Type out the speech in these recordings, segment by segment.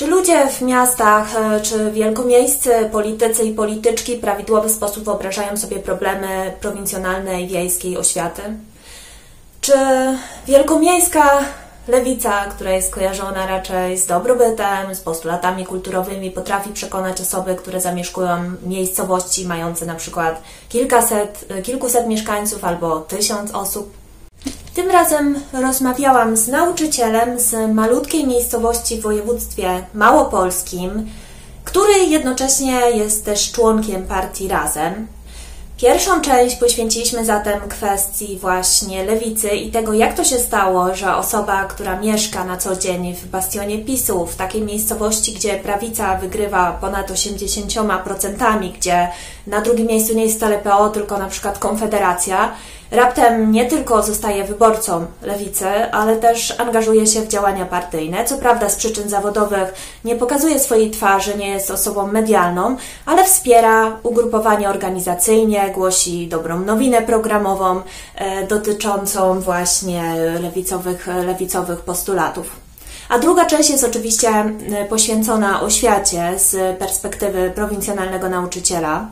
Czy ludzie w miastach, e, czy wielkomiejscy politycy i polityczki w prawidłowy sposób wyobrażają sobie problemy prowincjonalnej, wiejskiej oświaty? Czy wielkomiejska lewica, która jest kojarzona raczej z dobrobytem, z postulatami kulturowymi, potrafi przekonać osoby, które zamieszkują miejscowości mające na przykład kilkaset, kilkuset mieszkańców albo tysiąc osób? Tym razem rozmawiałam z nauczycielem z malutkiej miejscowości w województwie małopolskim, który jednocześnie jest też członkiem partii Razem. Pierwszą część poświęciliśmy zatem kwestii właśnie lewicy i tego, jak to się stało, że osoba, która mieszka na co dzień w bastionie PiSu, w takiej miejscowości, gdzie prawica wygrywa ponad 80%, gdzie na drugim miejscu nie jest wcale PO, tylko na przykład Konfederacja, raptem nie tylko zostaje wyborcą lewicy, ale też angażuje się w działania partyjne. Co prawda z przyczyn zawodowych nie pokazuje swojej twarzy, nie jest osobą medialną, ale wspiera ugrupowanie organizacyjnie, głosi dobrą nowinę programową e, dotyczącą właśnie lewicowych, lewicowych postulatów. A druga część jest oczywiście e, poświęcona oświacie z perspektywy prowincjonalnego nauczyciela.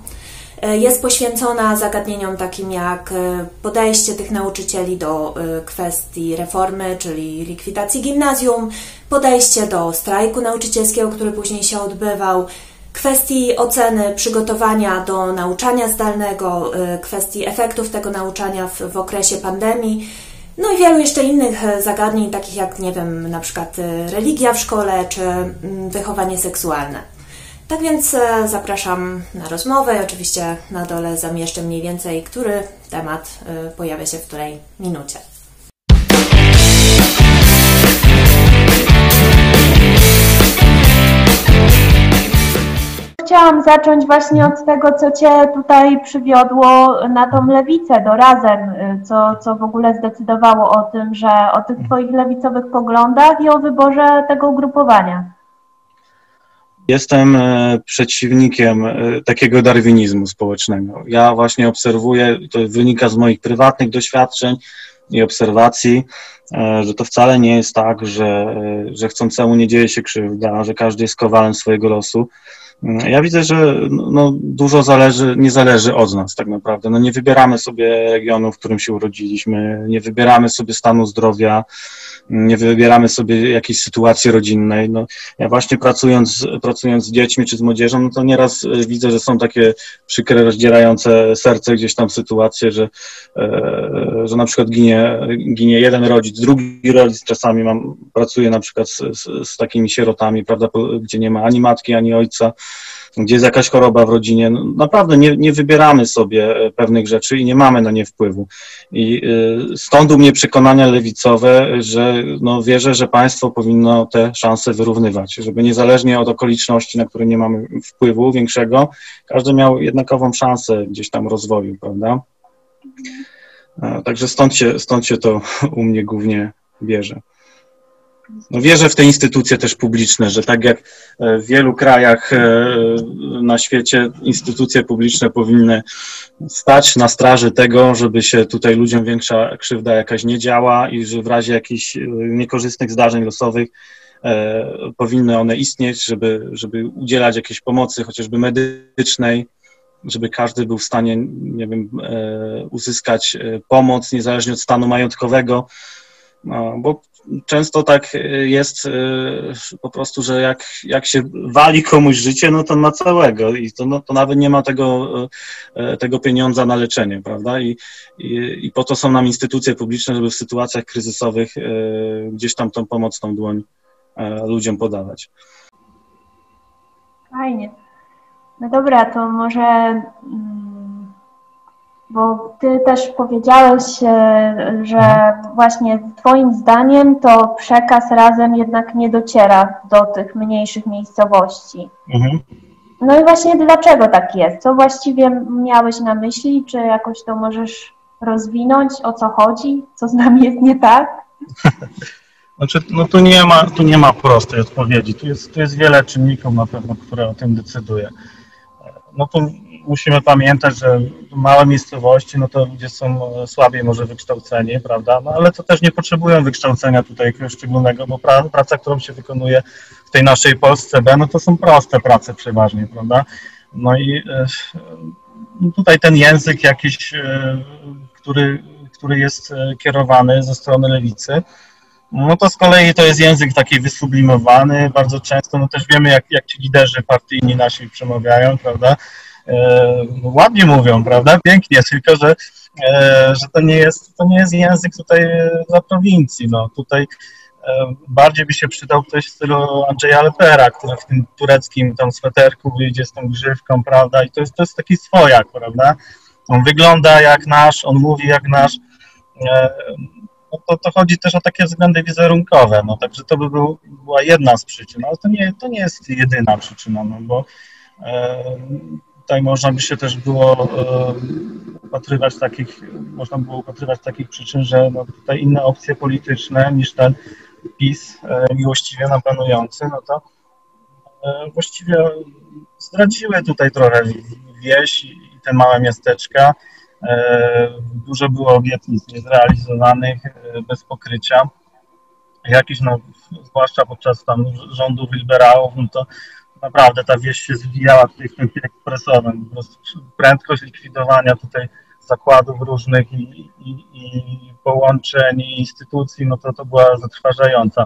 E, jest poświęcona zagadnieniom takim jak e, podejście tych nauczycieli do e, kwestii reformy, czyli likwidacji gimnazjum, podejście do strajku nauczycielskiego, który później się odbywał, kwestii oceny przygotowania do nauczania zdalnego, kwestii efektów tego nauczania w, w okresie pandemii. No i wielu jeszcze innych zagadnień, takich jak, nie wiem, na przykład religia w szkole czy mm, wychowanie seksualne. Tak więc e, zapraszam na rozmowę. Oczywiście na dole zamieszczę mniej więcej, który temat e, pojawia się w której minucie. Chciałam zacząć właśnie od tego, co Cię tutaj przywiodło na tą lewicę, do razem, e, co, co w ogóle zdecydowało o tym, że o tych Twoich lewicowych poglądach i o wyborze tego ugrupowania. Jestem e, przeciwnikiem e, takiego darwinizmu społecznego. Ja właśnie obserwuję, to wynika z moich prywatnych doświadczeń i obserwacji, e, że to wcale nie jest tak, że, że chcącemu nie dzieje się krzywda, że każdy jest kowalem swojego losu. Mm, ja widzę, że no, no, dużo zależy, nie zależy od nas tak naprawdę. No, nie wybieramy sobie regionu, w którym się urodziliśmy, nie wybieramy sobie stanu zdrowia, nie wybieramy sobie jakiejś sytuacji rodzinnej. No, ja właśnie pracując, pracując z dziećmi czy z młodzieżą, no to nieraz e, widzę, że są takie przykre, rozdzierające serce gdzieś tam sytuacje, że, e, że na przykład ginie, ginie jeden rodzic, drugi rodzic czasami mam, pracuję na przykład z, z, z takimi sierotami, prawda, gdzie nie ma ani matki, ani ojca, gdzie jest jakaś choroba w rodzinie. No, naprawdę nie, nie wybieramy sobie e, pewnych rzeczy i nie mamy na nie wpływu. I y, stąd u mnie przekonania lewicowe, że no, wierzę, że państwo powinno te szanse wyrównywać, żeby niezależnie od okoliczności, na które nie mamy wpływu większego, każdy miał jednakową szansę gdzieś tam rozwoju, prawda? E, także stąd się, stąd się to u mnie głównie bierze. No wierzę w te instytucje też publiczne, że tak jak e, w wielu krajach e, na świecie instytucje publiczne powinny stać na straży tego, żeby się tutaj ludziom większa krzywda jakaś nie działa i że w razie jakichś e, niekorzystnych zdarzeń losowych powinny one istnieć, żeby, żeby udzielać jakiejś pomocy, chociażby medycznej, żeby każdy był w stanie, nie wiem, uzyskać pomoc niezależnie od stanu majątkowego. No, bo często tak e, jest e, po prostu, że jak, jak się wali komuś życie, no to na całego i to, no, to nawet nie ma tego, e, tego pieniądza na leczenie, prawda? I, i, I po to są nam instytucje publiczne, żeby w sytuacjach kryzysowych gdzieś tam tą pomocną dłoń ludziom podawać. Fajnie. No dobra, to może mm, bo ty też powiedziałeś, e, że mhm. właśnie twoim zdaniem to przekaz razem jednak nie dociera do tych mniejszych miejscowości. Mhm. No i właśnie dlaczego tak jest? Co właściwie miałeś na myśli? Czy jakoś to możesz rozwinąć? O co chodzi? Co z nami jest nie tak? Znaczy, no tu nie ma, tu nie ma prostej odpowiedzi. Tu jest, tu jest wiele czynników na pewno, które o tym decyduje. No to musimy pamiętać, że małe miejscowości, no to ludzie są słabiej może wykształceni, prawda? No ale to też nie potrzebują wykształcenia tutaj jakiegoś szczególnego, bo praca, którą się wykonuje w tej naszej Polsce B, no to są proste prace przeważnie, prawda? No i tutaj ten język jakiś, który, który jest kierowany ze strony lewicy, no to z kolei to jest język taki wysublimowany, bardzo często, no też wiemy, jak, jak ci liderzy partyjni nasi przemawiają, prawda, e, no ładnie mówią, prawda, pięknie, tylko że, e, że to, nie jest, to nie jest język tutaj dla prowincji, no. Tutaj e, bardziej by się przydał ktoś w stylu Andrzeja Lepera, który w tym tureckim tam sweterku wyjdzie z tą grzywką, prawda, i to jest, to jest taki swojak, prawda, on wygląda jak nasz, on mówi jak nasz, e, no to, to chodzi też o takie względy wizerunkowe, no. Także to by był, była jedna z przyczyn, ale to nie, to nie jest jedyna przyczyna, no bo e, tutaj można by się też było e, upatrywać takich, można było upatrywać takich przyczyn, że no tutaj inne opcje polityczne niż ten PiS e, miłościwie nam panujący, no to e, właściwie zdradziły tutaj trochę wieś i te małe miasteczka, dużo było obietnic niezrealizowanych, bez pokrycia. Jakiś, no, zwłaszcza podczas tam rządów liberałów, no to naprawdę ta wieś się zwijała tutaj w tempie ekspresowym. Po prostu prędkość likwidowania tutaj zakładów różnych i, i, i połączeń i instytucji, no to to była zatrważająca.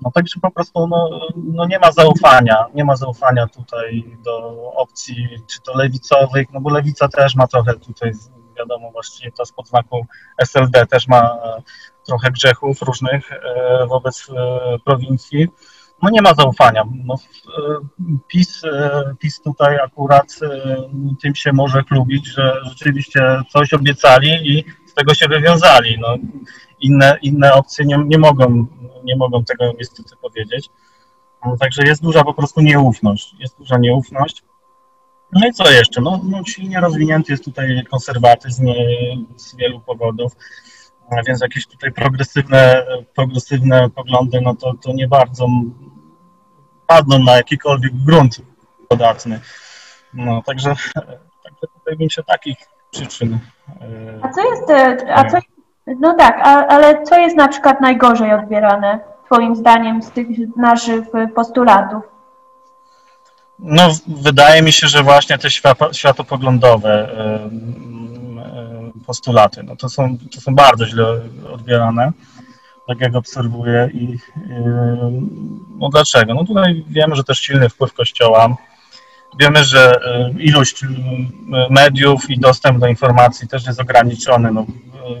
No także po prostu no, no nie ma zaufania, nie ma zaufania tutaj do opcji, czy to lewicowych, no bo lewica też ma trochę tutaj, wiadomo, właściwie to spod znaku SLD też ma trochę grzechów różnych e, wobec e, prowincji. No nie ma zaufania. No, PiS, PiS tutaj akurat tym się może chlubić, że rzeczywiście coś obiecali i z tego się wywiązali. No, inne, inne opcje nie, nie, mogą, nie mogą tego niestety powiedzieć. No, także jest duża po prostu nieufność. Jest duża nieufność. No i co jeszcze? No, no silnie rozwinięty jest tutaj konserwatyzm e, z wielu powodów, więc jakieś tutaj progresywne, progresywne poglądy, no to, to nie bardzo padną na jakikolwiek grunt podatny. No, także, także tutaj bym się takich przyczyn. E, a co jest, e, a co no tak, a, ale co jest na przykład najgorzej odbierane, Twoim zdaniem, z tych naszych postulatów? No, wydaje mi się, że właśnie te światopoglądowe postulaty, no to są, to są bardzo źle odbierane, tak jak obserwuję i no dlaczego? No tutaj wiemy, że też silny wpływ Kościoła, wiemy, że ilość mediów i dostęp do informacji też jest ograniczony, no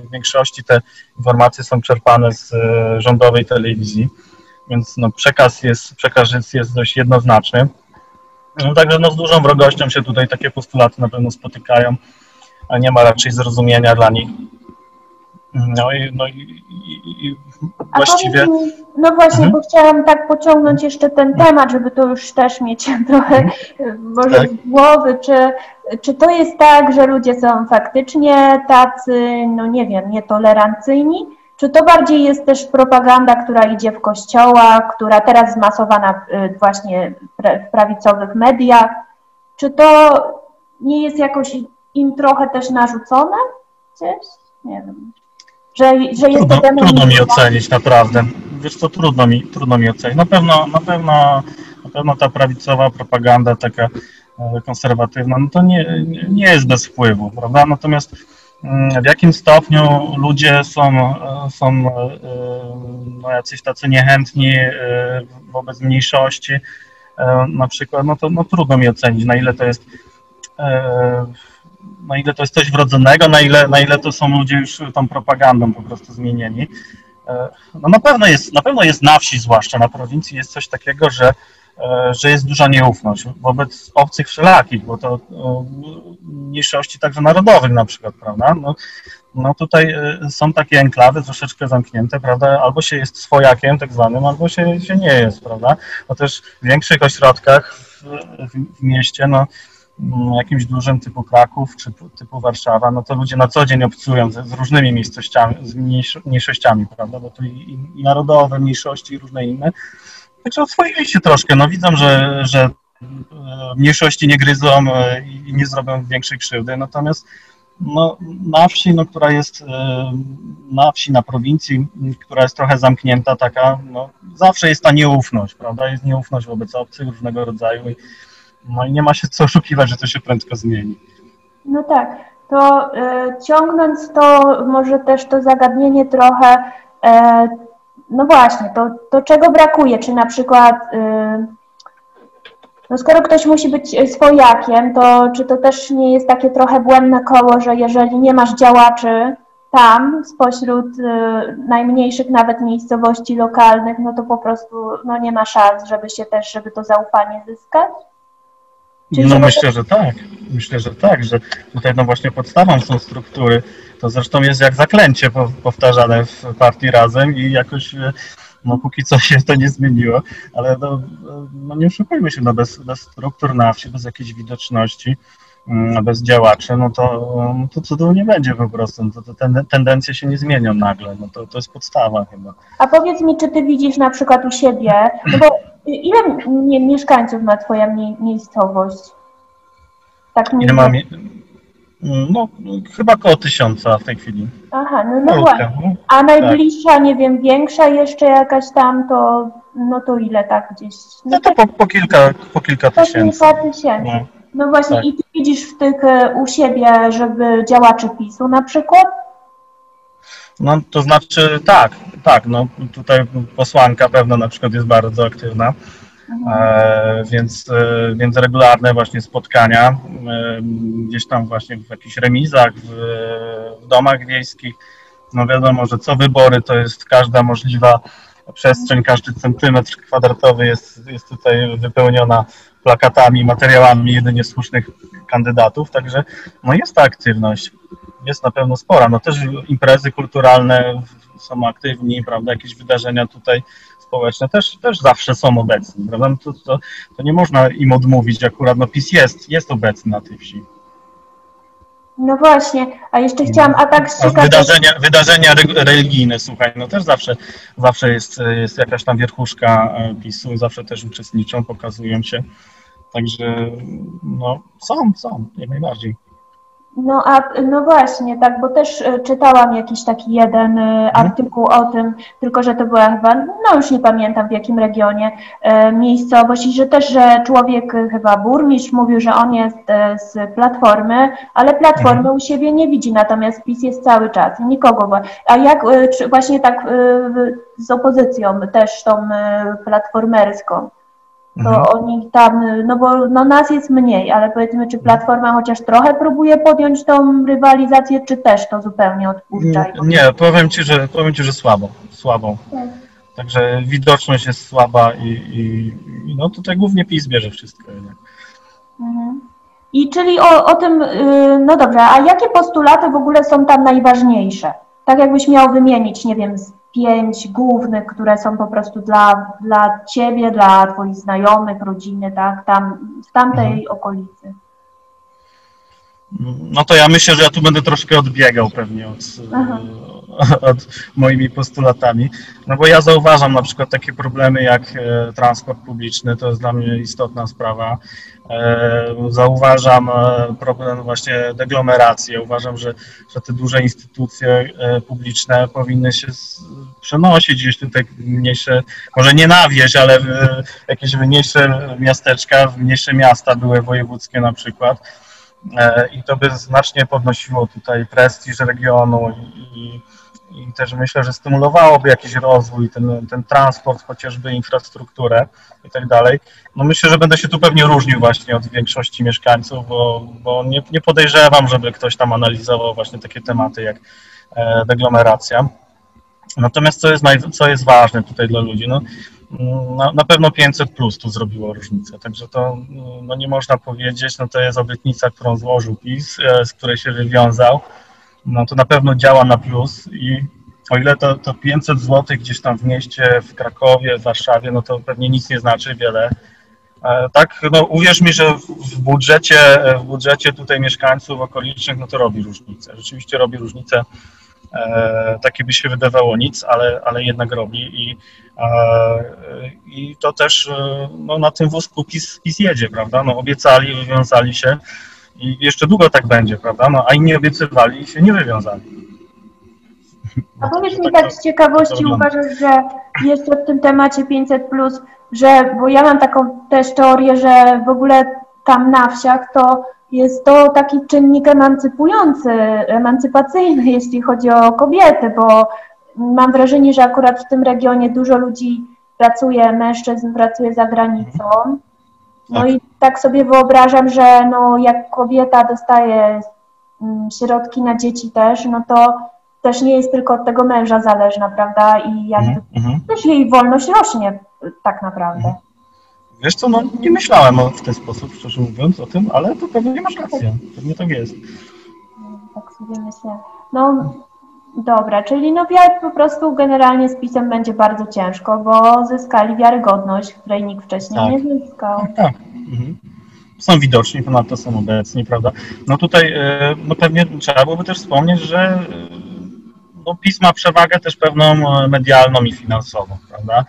w większości te informacje są czerpane z rządowej telewizji, więc no, przekaz, jest, przekaz jest, jest dość jednoznaczny. No, także no, z dużą wrogością się tutaj takie postulaty na pewno spotykają, a nie ma raczej zrozumienia dla nich. No i, no i, i, i właściwie... Mi, no właśnie, mhm. bo chciałam tak pociągnąć jeszcze ten temat, żeby to już też mieć trochę mhm. może tak. z głowy, czy, czy to jest tak, że ludzie są faktycznie tacy, no nie wiem, nietolerancyjni, czy to bardziej jest też propaganda, która idzie w kościołach, która teraz zmasowana y, właśnie w prawicowych mediach? Czy to nie jest jakoś im trochę też narzucone gdzieś? Nie wiem że, że jest trudno, trudno mi ocenić naprawdę. Wiesz co, trudno mi, trudno mi ocenić. Na pewno, na pewno, na pewno ta prawicowa propaganda taka e, konserwatywna, no to nie, nie jest bez wpływu, prawda? Natomiast mm, w jakim stopniu ludzie są, e, są e, no, jacyś tacy niechętni wobec mniejszości, na przykład, no to no, trudno mi ocenić, na ile to jest na ile to jest coś wrodzonego, na ile, na ile to są ludzie już tą propagandą po prostu zmienieni. E, no na pewno jest, na pewno jest na wsi, zwłaszcza na prowincji, jest coś takiego, że, e, że jest duża nieufność wobec obcych wszelakich, bo to e, mniejszości także narodowych na przykład, prawda? No, no tutaj są takie enklawy troszeczkę zamknięte, prawda? Albo się jest swojakiem tak zwanym, albo się, się nie jest, prawda? Bo też w większych ośrodkach w, w mieście, no jakimś dużym typu Kraków czy typu Warszawa, no to ludzie na co dzień obcują z, z różnymi miejscowościami, z mniejszościami, prawda, bo tu i, i narodowe mniejszości i różne inne. Także oswoili się troszkę, no widzą, że, że mniejszości nie gryzą i nie zrobią większej krzywdy. Natomiast no, na wsi, no, która jest na wsi, na prowincji, która jest trochę zamknięta, taka, no, zawsze jest ta nieufność, prawda? Jest nieufność wobec obcych różnego rodzaju i, no, i nie ma się co oszukiwać, że to się prędko zmieni. No tak, to y, ciągnąc to może też to zagadnienie trochę, y, no właśnie, to, to czego brakuje, czy na przykład y, no skoro ktoś musi być swojakiem, to czy to też nie jest takie trochę błędne koło, że jeżeli nie masz działaczy tam, spośród y, najmniejszych nawet miejscowości lokalnych, no to po prostu no nie ma szans, żeby się też, żeby to zaufanie zyskać? Czyli no myślę, że tak. Myślę, że tak, że tutaj no właśnie podstawą są struktury. To zresztą jest jak zaklęcie powtarzane w partii razem i jakoś no póki co się to nie zmieniło, ale no, no nie oszukujmy się, no bez, bez struktur na wsi, bez jakiejś widoczności, mm, bez działaczy, no to, no to cudu nie będzie po prostu, no to, to ten, tendencje się nie zmienią nagle, no to, to jest podstawa chyba. A powiedz mi, czy ty widzisz na przykład u siebie, no bo ile mieszkańców ma twoja miejscowość? Tak Ile ma, no, chyba około tysiąca w tej chwili. Aha, no, no właśnie. A tak. najbliższa, tak. nie wiem, większa jeszcze jakaś tam, to no to ile tak gdzieś? No, no to po, po, kilka, po kilka po tysięcy. kilka tysięcy. No, no właśnie, tak. i ty widzisz w tych e, u siebie, żeby działacze PiSu na przykład? No to znaczy tak, tak, no tutaj posłanka pewno na przykład jest bardzo aktywna. E, więc, e, więc regularne właśnie spotkania e, gdzieś tam właśnie w jakichś remizach, w, w domach wiejskich. No wiadomo, że co wybory to jest każda możliwa przestrzeń, każdy centymetr kwadratowy jest, jest tutaj wypełniona plakatami, materiałami jedynie słusznych kandydatów, także no jest ta aktywność, jest na pewno spora. No też imprezy kulturalne są aktywni, prawda, jakieś wydarzenia tutaj społeczne też, też zawsze są obecni, prawda? No to, to, to nie można im odmówić, akurat no PiS jest, jest obecny na tej wsi. No właśnie, a jeszcze chciałam, a tak z Wydarzenia, wydarzenia religijne, słuchaj, no też zawsze, zawsze jest, jest jakaś tam wierchuszka e, PiSu, zawsze też uczestniczą, pokazują się, także no są, są, jak najbardziej. No a no właśnie, tak, bo też e, czytałam jakiś taki jeden e, mhm. artykuł o tym, tylko że to była chyba, no już nie pamiętam w jakim regionie e, miejscowość i że też, że człowiek chyba burmistrz mówił, że on jest z Platformy, ale Platformy mhm. u siebie nie widzi, natomiast PiS jest cały czas, nikogo. A jak właśnie tak z opozycją też tą platformerską? To mhm. oni tam, no bo no nas jest mniej, ale powiedzmy, czy Platforma chociaż trochę próbuje podjąć tą rywalizację, czy też to zupełnie odpuszcza? Nie, powiem Ci, że, powiem ci, że słabo, słabą. Tak. Także widoczność jest słaba i, i, no tutaj głównie PiS bierze wszystko. Mhm. I czyli o, o tym, y, no dobrze, a jakie postulaty w ogóle są tam najważniejsze? Tak jakbyś miał wymienić, nie wiem, pięć głównych, które są po prostu dla, dla ciebie, dla twoich znajomych, rodziny, tak, tam, w tamtej mhm. okolicy. No to ja myślę, że ja tu będę troszkę odbiegał pewnie od, od moimi postulatami, no bo ja zauważam na przykład takie problemy jak e, transport publiczny, to jest dla mnie istotna sprawa. E, zauważam e, problem właśnie deglomeracji. Uważam, że, że te duże instytucje publiczne powinny się przenosić gdzieś tutaj mniejsze, może nie na wieś, ale jakieś mniejsze miasteczka, mniejsze miasta były wojewódzkie na przykład. I to by znacznie podnosiło tutaj prestiż regionu i, i też myślę, że stymulowałoby jakiś rozwój, ten, ten transport, chociażby infrastrukturę i tak dalej. No myślę, że będę się tu pewnie różnił właśnie od większości mieszkańców, bo, bo nie, nie podejrzewam, żeby ktoś tam analizował właśnie takie tematy jak e, deglomeracja. Natomiast co jest, naj, co jest ważne tutaj dla ludzi? No, na, na, pewno 500 plus tu zrobiło różnicę, także to no nie można powiedzieć, no to jest obietnica, którą złożył PiS, e, z której się wywiązał no to na pewno działa na plus i o ile to, to 500 zł gdzieś tam w mieście, w Krakowie, w Warszawie, no to pewnie nic nie znaczy wiele. E, tak, no uwierz mi, że w budżecie, w budżecie tutaj mieszkańców okolicznych, no to robi różnicę. Rzeczywiście robi różnicę takie by się wydawało nic, ale, ale jednak robi i, i to też no, na tym wózku PiS, PiS jedzie, prawda? No, obiecali, wywiązali się i jeszcze długo tak będzie, prawda? No, a inni obiecywali i się nie wywiązali. A powiedz mi tak z ciekawości, uważasz, że jeszcze w tym temacie 500, że, bo ja mam taką też teorię, że w ogóle tam na wsiach to jest to taki czynnik emancypujący, emancypacyjny, jeśli chodzi o kobiety, bo mam wrażenie, że akurat w tym regionie dużo ludzi pracuje, mężczyzn pracuje za granicą. No tak. i tak sobie wyobrażam, że no jak kobieta dostaje mm, środki na dzieci też, no to też nie jest tylko od tego męża zależna, prawda? I jakby mm -hmm. też jej wolność rośnie tak naprawdę. Mm. Wiesz co, no nie myślałem w ten sposób, szczerze mówiąc, o tym, ale to pewnie masz rację, pewnie tak jest. Tak sobie myślę. No dobra, czyli no po prostu generalnie z pisem będzie bardzo ciężko, bo zyskali wiarygodność, której nikt wcześniej tak. nie zyskał. Tak, tak. Mhm. Są widoczni, ponadto są obecni, prawda? No tutaj e, no pewnie trzeba byłoby też wspomnieć, że e, no, PiS ma przewagę też pewną e, medialną i finansową, prawda?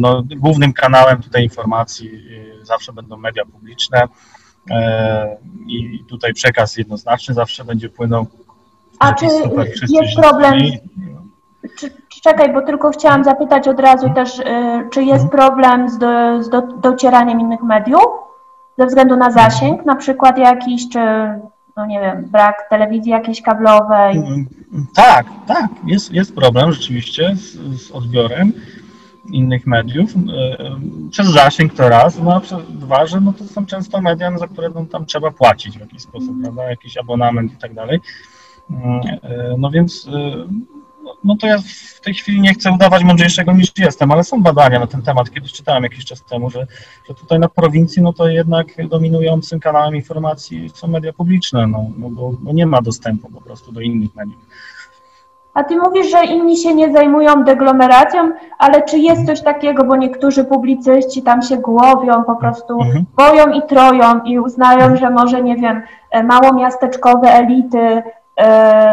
No, głównym kanałem tutaj informacji zawsze będą media publiczne i tutaj przekaz jednoznaczny zawsze będzie płynął. A czy jest problem? Czy, czekaj, bo tylko chciałam zapytać od razu też, czy jest mhm. problem z, do, z do, docieraniem innych mediów ze względu na zasięg, na przykład jakiś, czy no nie wiem, brak telewizji jakiejś kablowej? Mm, tak, tak, jest, jest problem rzeczywiście z, z odbiorem innych mediów. E, przez zasięg to raz, no a przez dwa, że no to są często media, za które no, tam trzeba płacić w jakiś sposób, prawda, jakiś abonament i tak dalej. Mm, e, no więc e, no to ja w tej chwili nie chcę udawać mądrzejszego niż jestem, ale są badania na ten temat. Kiedyś czytałem jakiś czas temu, że, że tutaj na prowincji no to jednak dominującym kanałem informacji są media publiczne, no, no bo, bo nie ma dostępu po prostu do innych mediów. A ty mówisz, że inni się nie zajmują deglomeracją, ale czy jest coś takiego, bo niektórzy publicyści tam się głowią, po prostu mhm. boją i troją i uznają, że może, nie wiem, e, małomiasteczkowe elity E,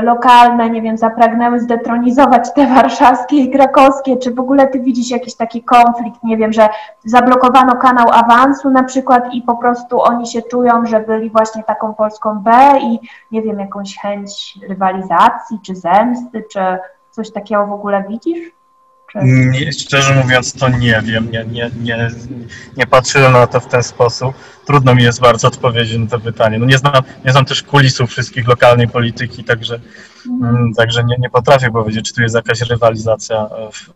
lokalne, nie wiem, zapragnęły zdetronizować te warszawskie i krakowskie, czy w ogóle ty widzisz jakiś taki konflikt, nie wiem, że zablokowano kanał awansu na przykład i po prostu oni się czują, że byli właśnie taką Polską B i nie wiem, jakąś chęć rywalizacji, czy zemsty, czy coś takiego w ogóle widzisz? Nie, szczerze mówiąc, to nie wiem. Nie, nie, nie, nie patrzyłem na to w ten sposób. Trudno mi jest bardzo odpowiedzieć na to pytanie. No nie, znam, nie znam też kulisów wszystkich lokalnej polityki, także, mm, także nie, nie potrafię powiedzieć, czy tu jest jakaś rywalizacja w,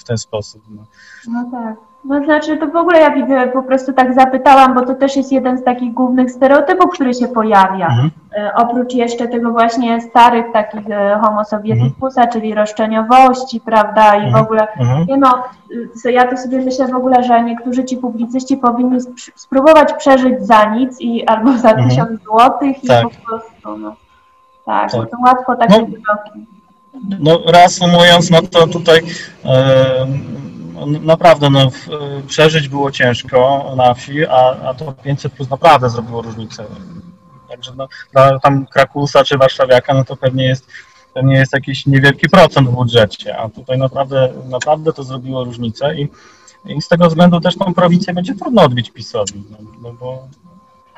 w ten sposób. No. no tak. No znaczy, to w ogóle ja widzę, po prostu tak zapytałam, bo to też jest jeden z takich głównych stereotypów, który się pojawia. Mhm. E, oprócz jeszcze tego właśnie starych takich e, homo sovieticusa, mhm. czyli roszczeniowości, prawda, i w mhm. ogóle, mhm. nie no, ja to sobie myślę w ogóle, że niektórzy ci publicyści powinni spróbować przeżyć za nic i albo za mhm. tysiąc złotych i tak. po prostu, no, tak, tak. to łatwo takie no, wyroki. No reasumując, no to tutaj naprawdę no, przeżyć było ciężko na wsi, a, a to 500 plus naprawdę zrobiło różnicę. Także no, dla tam Krakusa czy Warszawiaka, no to pewnie jest, pewnie jest jakiś niewielki procent w budżecie, a tutaj naprawdę, naprawdę to zrobiło różnicę i, i z tego względu też tą prowincję będzie trudno odbić PiSowi, no, no bo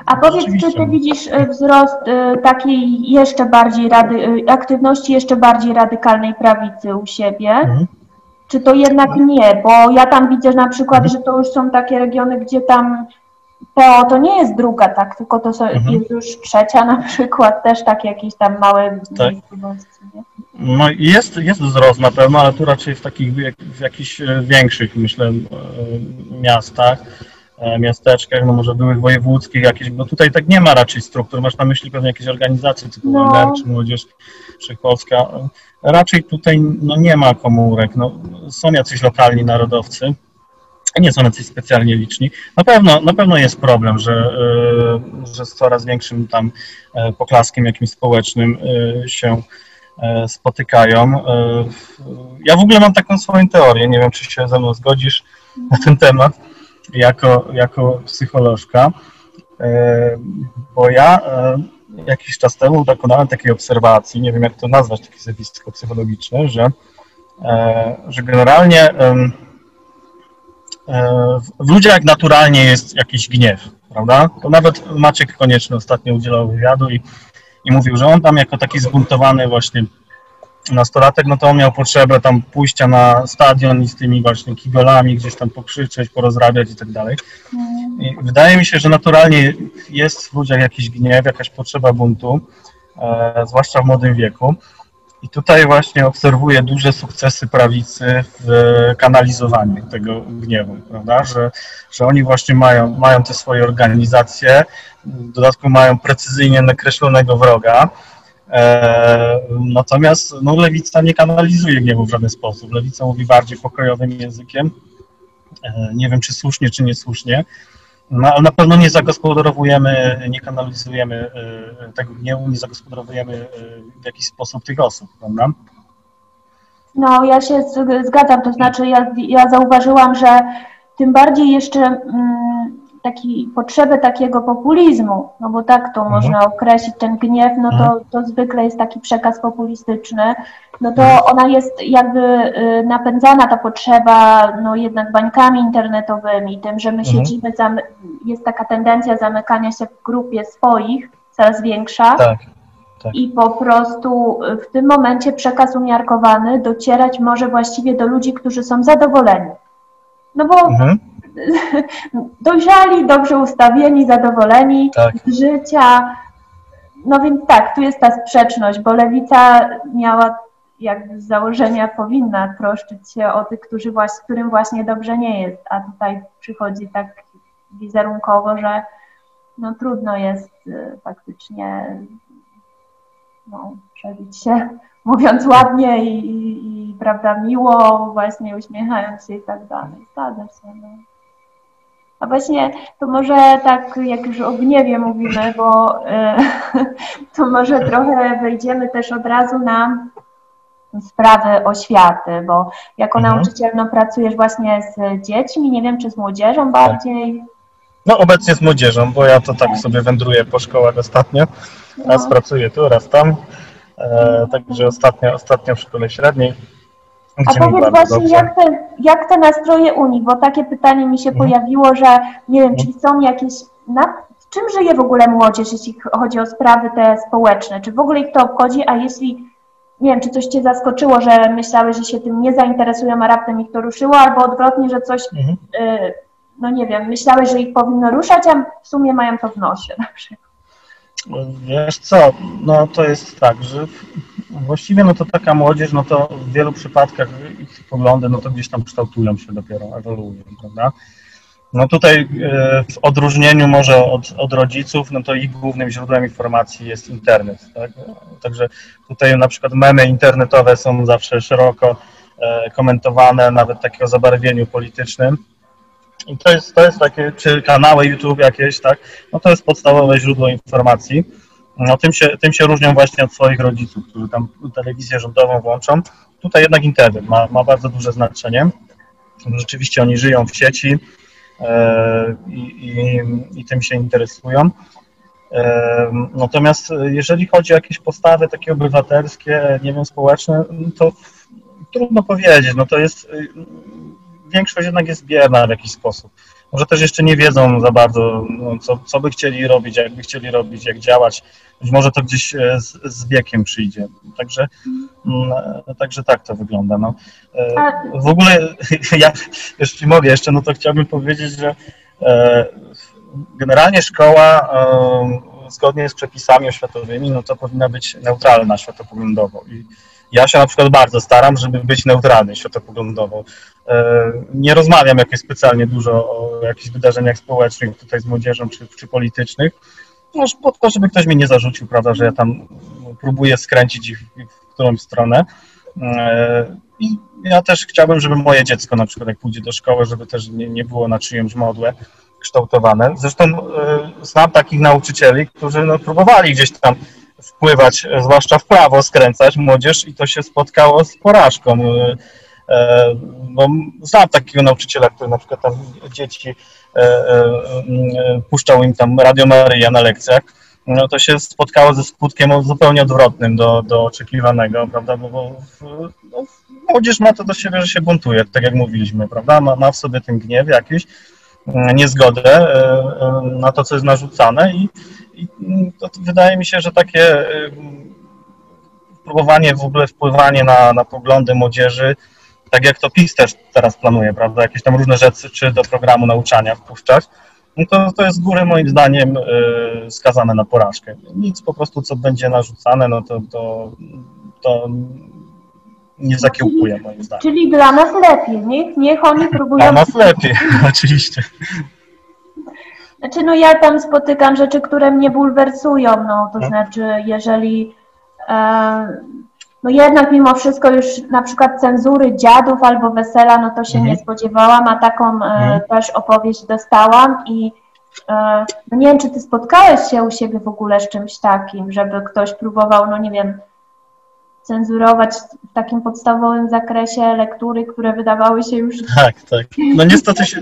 a powiedz, czy ty widzisz e, wzrost e, takiej jeszcze bardziej rady, e, aktywności jeszcze bardziej radykalnej prawicy u siebie? Mhm. Czy to jednak nie? Bo ja tam widzę na przykład, że to już są takie regiony, gdzie tam PO to nie jest druga, tak, tylko to są, mhm. jest już trzecia na przykład, też tak jakieś tam małe tak. No jest, jest wzrost na pewno, ale tu raczej w takich w jakichś e, większych, myślę, e, miastach, e, miasteczkach, no może byłych wojewódzkich jakieś, bo tutaj tak nie ma raczej struktur, masz na myśli pewnie jakieś organizacje typu no. czy Młodzież Wszechpolska. Raczej tutaj no, nie ma komórek, no, są jacyś lokalni narodowcy, nie są jacyś specjalnie liczni. Na pewno, na pewno jest problem, że, e, że z coraz większym tam e, poklaskiem jakimś społecznym e, się spotykają. Ja w ogóle mam taką swoją teorię, nie wiem, czy się ze mną zgodzisz na ten temat, jako, jako psycholożka, bo ja jakiś czas temu dokonałem takiej obserwacji, nie wiem jak to nazwać, takie zjawisko psychologiczne, że, e, że generalnie w ludziach naturalnie jest jakiś gniew, prawda? To nawet Maciek Konieczny ostatnio udzielał wywiadu i, i mówił, że on tam jako taki zbuntowany właśnie nastolatek, no to on miał potrzebę tam pójścia na stadion i z tymi właśnie kibelami gdzieś tam pokrzyczeć, porozrabiać i tak dalej. I wydaje mi się, że naturalnie jest w ludziach jakiś gniew, jakaś potrzeba buntu, e, zwłaszcza w młodym wieku. I tutaj właśnie obserwuję duże sukcesy prawicy w kanalizowaniu tego gniewu, prawda? Że, że oni właśnie mają, mają te swoje organizacje, w dodatku mają precyzyjnie nakreślonego wroga, natomiast no, lewica nie kanalizuje gniewu w żaden sposób. Lewica mówi bardziej pokojowym językiem. E, nie wiem, czy słusznie, czy niesłusznie. No, ale na pewno nie zagospodarowujemy, nie kanalizujemy e, tego gniewu, nie zagospodarowujemy w jakiś sposób tych osób, prawda? No, ja się zgadzam, to znaczy ja, ja zauważyłam, że tym bardziej jeszcze mm, taki, potrzebę takiego populizmu, no bo tak to mhm. można określić, ten gniew, no to, mhm. to zwykle jest taki przekaz populistyczny, no to mhm. ona jest jakby y, napędzana, ta potrzeba, no jednak bańkami internetowymi, tym, że my mhm. siedzimy, jest taka tendencja zamykania się w grupie swoich, coraz większa. Tak. Tak. I po prostu w tym momencie przekaz umiarkowany docierać może właściwie do ludzi, którzy są zadowoleni. No bo mhm dojrzali, dobrze ustawieni, zadowoleni tak. z życia. No więc tak, tu jest ta sprzeczność, bo lewica miała jakby z założenia powinna troszczyć się o tych, którzy właśnie, którym właśnie dobrze nie jest, a tutaj przychodzi tak wizerunkowo, że no trudno jest y, faktycznie no, przebić się, mówiąc ładnie i, i, i, prawda, miło, właśnie uśmiechając się i tak dalej. Zgadzam się. No. A właśnie to może tak, jak już o gniewie mówimy, bo e, to może trochę wejdziemy też od razu na sprawy oświaty, bo jako mhm. nauczyciel no, pracujesz właśnie z dziećmi, nie wiem, czy z młodzieżą bardziej? No obecnie z młodzieżą, bo ja to tak sobie wędruję po szkołach ostatnio. Raz no. pracuję tu, raz tam. E, także ostatnio, ostatnio w szkole średniej a powiedz właśnie, jak te, jak te nastroje Unii, bo takie pytanie mi się mhm. pojawiło, że nie wiem, czy są jakieś, na, czym żyje w ogóle młodzież, jeśli chodzi o sprawy te społeczne? Czy w ogóle ich to obchodzi, a jeśli, nie wiem, czy coś Cię zaskoczyło, że myślałeś, że się tym nie zainteresują, a raptem ich to ruszyło, albo odwrotnie, że coś, mhm. y, no nie wiem, myślałeś, że ich powinno ruszać, a w sumie mają to w nosie na przykład. Wiesz co, no to jest tak, że właściwie no to taka młodzież, no to w wielu przypadkach ich poglądy, no to gdzieś tam kształtują się dopiero, ewoluują, prawda? No tutaj e, w odróżnieniu może od, od rodziców, no to ich głównym źródłem informacji jest internet, tak? Także tutaj na przykład memy internetowe są zawsze szeroko e, komentowane, nawet takie o zabarwieniu politycznym. I to jest, to jest takie, czy kanały YouTube jakieś, tak? No to jest podstawowe źródło informacji. No tym się, tym się różnią właśnie od swoich rodziców, którzy tam telewizję rządową włączą. Tutaj jednak internet ma, ma bardzo duże znaczenie. Rzeczywiście oni żyją w sieci e, i, i, tym się interesują. E, natomiast jeżeli chodzi o jakieś postawy takie obywatelskie, nie wiem, społeczne, to trudno powiedzieć. No to jest większość jednak jest bierna w jakiś sposób. Może też jeszcze nie wiedzą za bardzo, no, co, co by chcieli robić, jak by chcieli robić, jak działać. Być może to gdzieś e, z, z wiekiem przyjdzie. Także, e, także tak to wygląda. No. E, w ogóle, ja, jeśli mogę jeszcze, no to chciałbym powiedzieć, że generalnie szkoła zgodnie z przepisami oświatowymi, no to powinna być neutralna światopoglądowo. I ja się na przykład bardzo staram, żeby być neutralny światopoglądowo. E, nie rozmawiam jakoś specjalnie dużo o jakichś wydarzeniach społecznych tutaj z młodzieżą czy, czy politycznych, no, po to, żeby ktoś mi nie zarzucił, prawda, że ja tam próbuję skręcić ich w którąś stronę. E, I ja też chciałbym, żeby moje dziecko na przykład jak pójdzie do szkoły, żeby też nie, nie było na czyjąś modłę kształtowane. Zresztą e, znam takich nauczycieli, którzy no, próbowali gdzieś tam wpływać, zwłaszcza w prawo skręcać młodzież i to się spotkało z porażką. E, bo znam takiego nauczyciela, który na przykład tam dzieci e, e, puszczał im tam Radio Maryja na lekcjach. No to się spotkało ze skutkiem zupełnie odwrotnym do, do oczekiwanego, prawda, bo, bo no, młodzież ma to do siebie, że się buntuje, tak jak mówiliśmy, prawda, ma, ma w sobie ten gniew jakiś, mm, niezgodę e, e, na to, co jest narzucane i, i to wydaje mi się, że takie próbowanie w ogóle wpływanie na, na poglądy młodzieży, tak jak to PiS też teraz planuje, prawda, jakieś tam różne rzeczy, czy do programu nauczania wpuszczać, no to, to jest z góry moim zdaniem y, skazane na porażkę. Nic po prostu, co będzie narzucane, no to, to, to nie zakiełkuje moim zdaniem. Czyli dla nas lepiej, niech, niech oni próbują... Dla nas lepiej, oczywiście. Znaczy, no ja tam spotykam rzeczy, które mnie bulwersują, no to no. znaczy, jeżeli e, no jednak mimo wszystko już na przykład cenzury dziadów albo wesela, no to się mhm. nie spodziewałam, a taką e, mhm. też opowieść dostałam i e, no nie wiem, czy ty spotkałeś się u siebie w ogóle z czymś takim, żeby ktoś próbował, no nie wiem, cenzurować w takim podstawowym zakresie lektury, które wydawały się już... Tak, tak. No niestety się,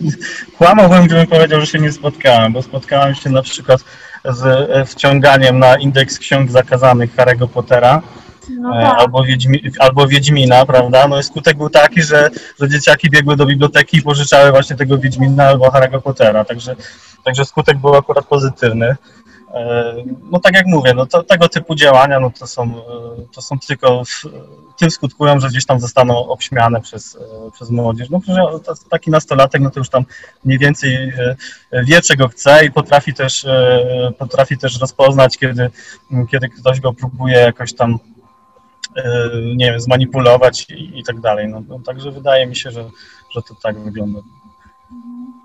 kłamałbym, gdybym powiedział, że się nie spotkałem, bo spotkałem się na przykład z e, wciąganiem na indeks ksiąg zakazanych Harry'ego Pottera, no e, tak. albo, Wiedźmi, albo Wiedźmina, prawda? No i skutek był taki, że, że dzieciaki biegły do biblioteki i pożyczały właśnie tego Wiedźmina albo Harry'ego Pottera, także, także skutek był akurat pozytywny. E, no tak jak mówię, no to, tego typu działania no to, są, e, to są tylko w, tym skutkują, że gdzieś tam zostaną obśmiane przez, przez młodzież. No taki nastolatek, no to już tam mniej więcej wie, czego chce i potrafi też, potrafi też rozpoznać, kiedy, kiedy ktoś go próbuje jakoś tam E, nie wiem, zmanipulować i, i tak dalej. No, no, także wydaje mi się, że, że to tak wygląda.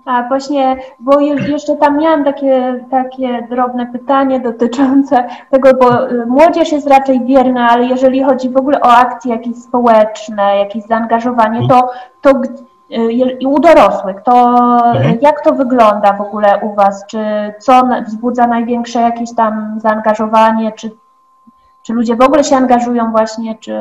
A właśnie, bo jeszcze tam miałam takie, takie drobne pytanie dotyczące tego, bo y, młodzież jest raczej bierna, ale jeżeli chodzi w ogóle o akcje jakieś społeczne, jakieś zaangażowanie, to, to y, i u dorosłych, to mhm. jak to wygląda w ogóle u Was? Czy co wzbudza największe jakieś tam zaangażowanie, czy czy ludzie w ogóle się angażują właśnie, czy,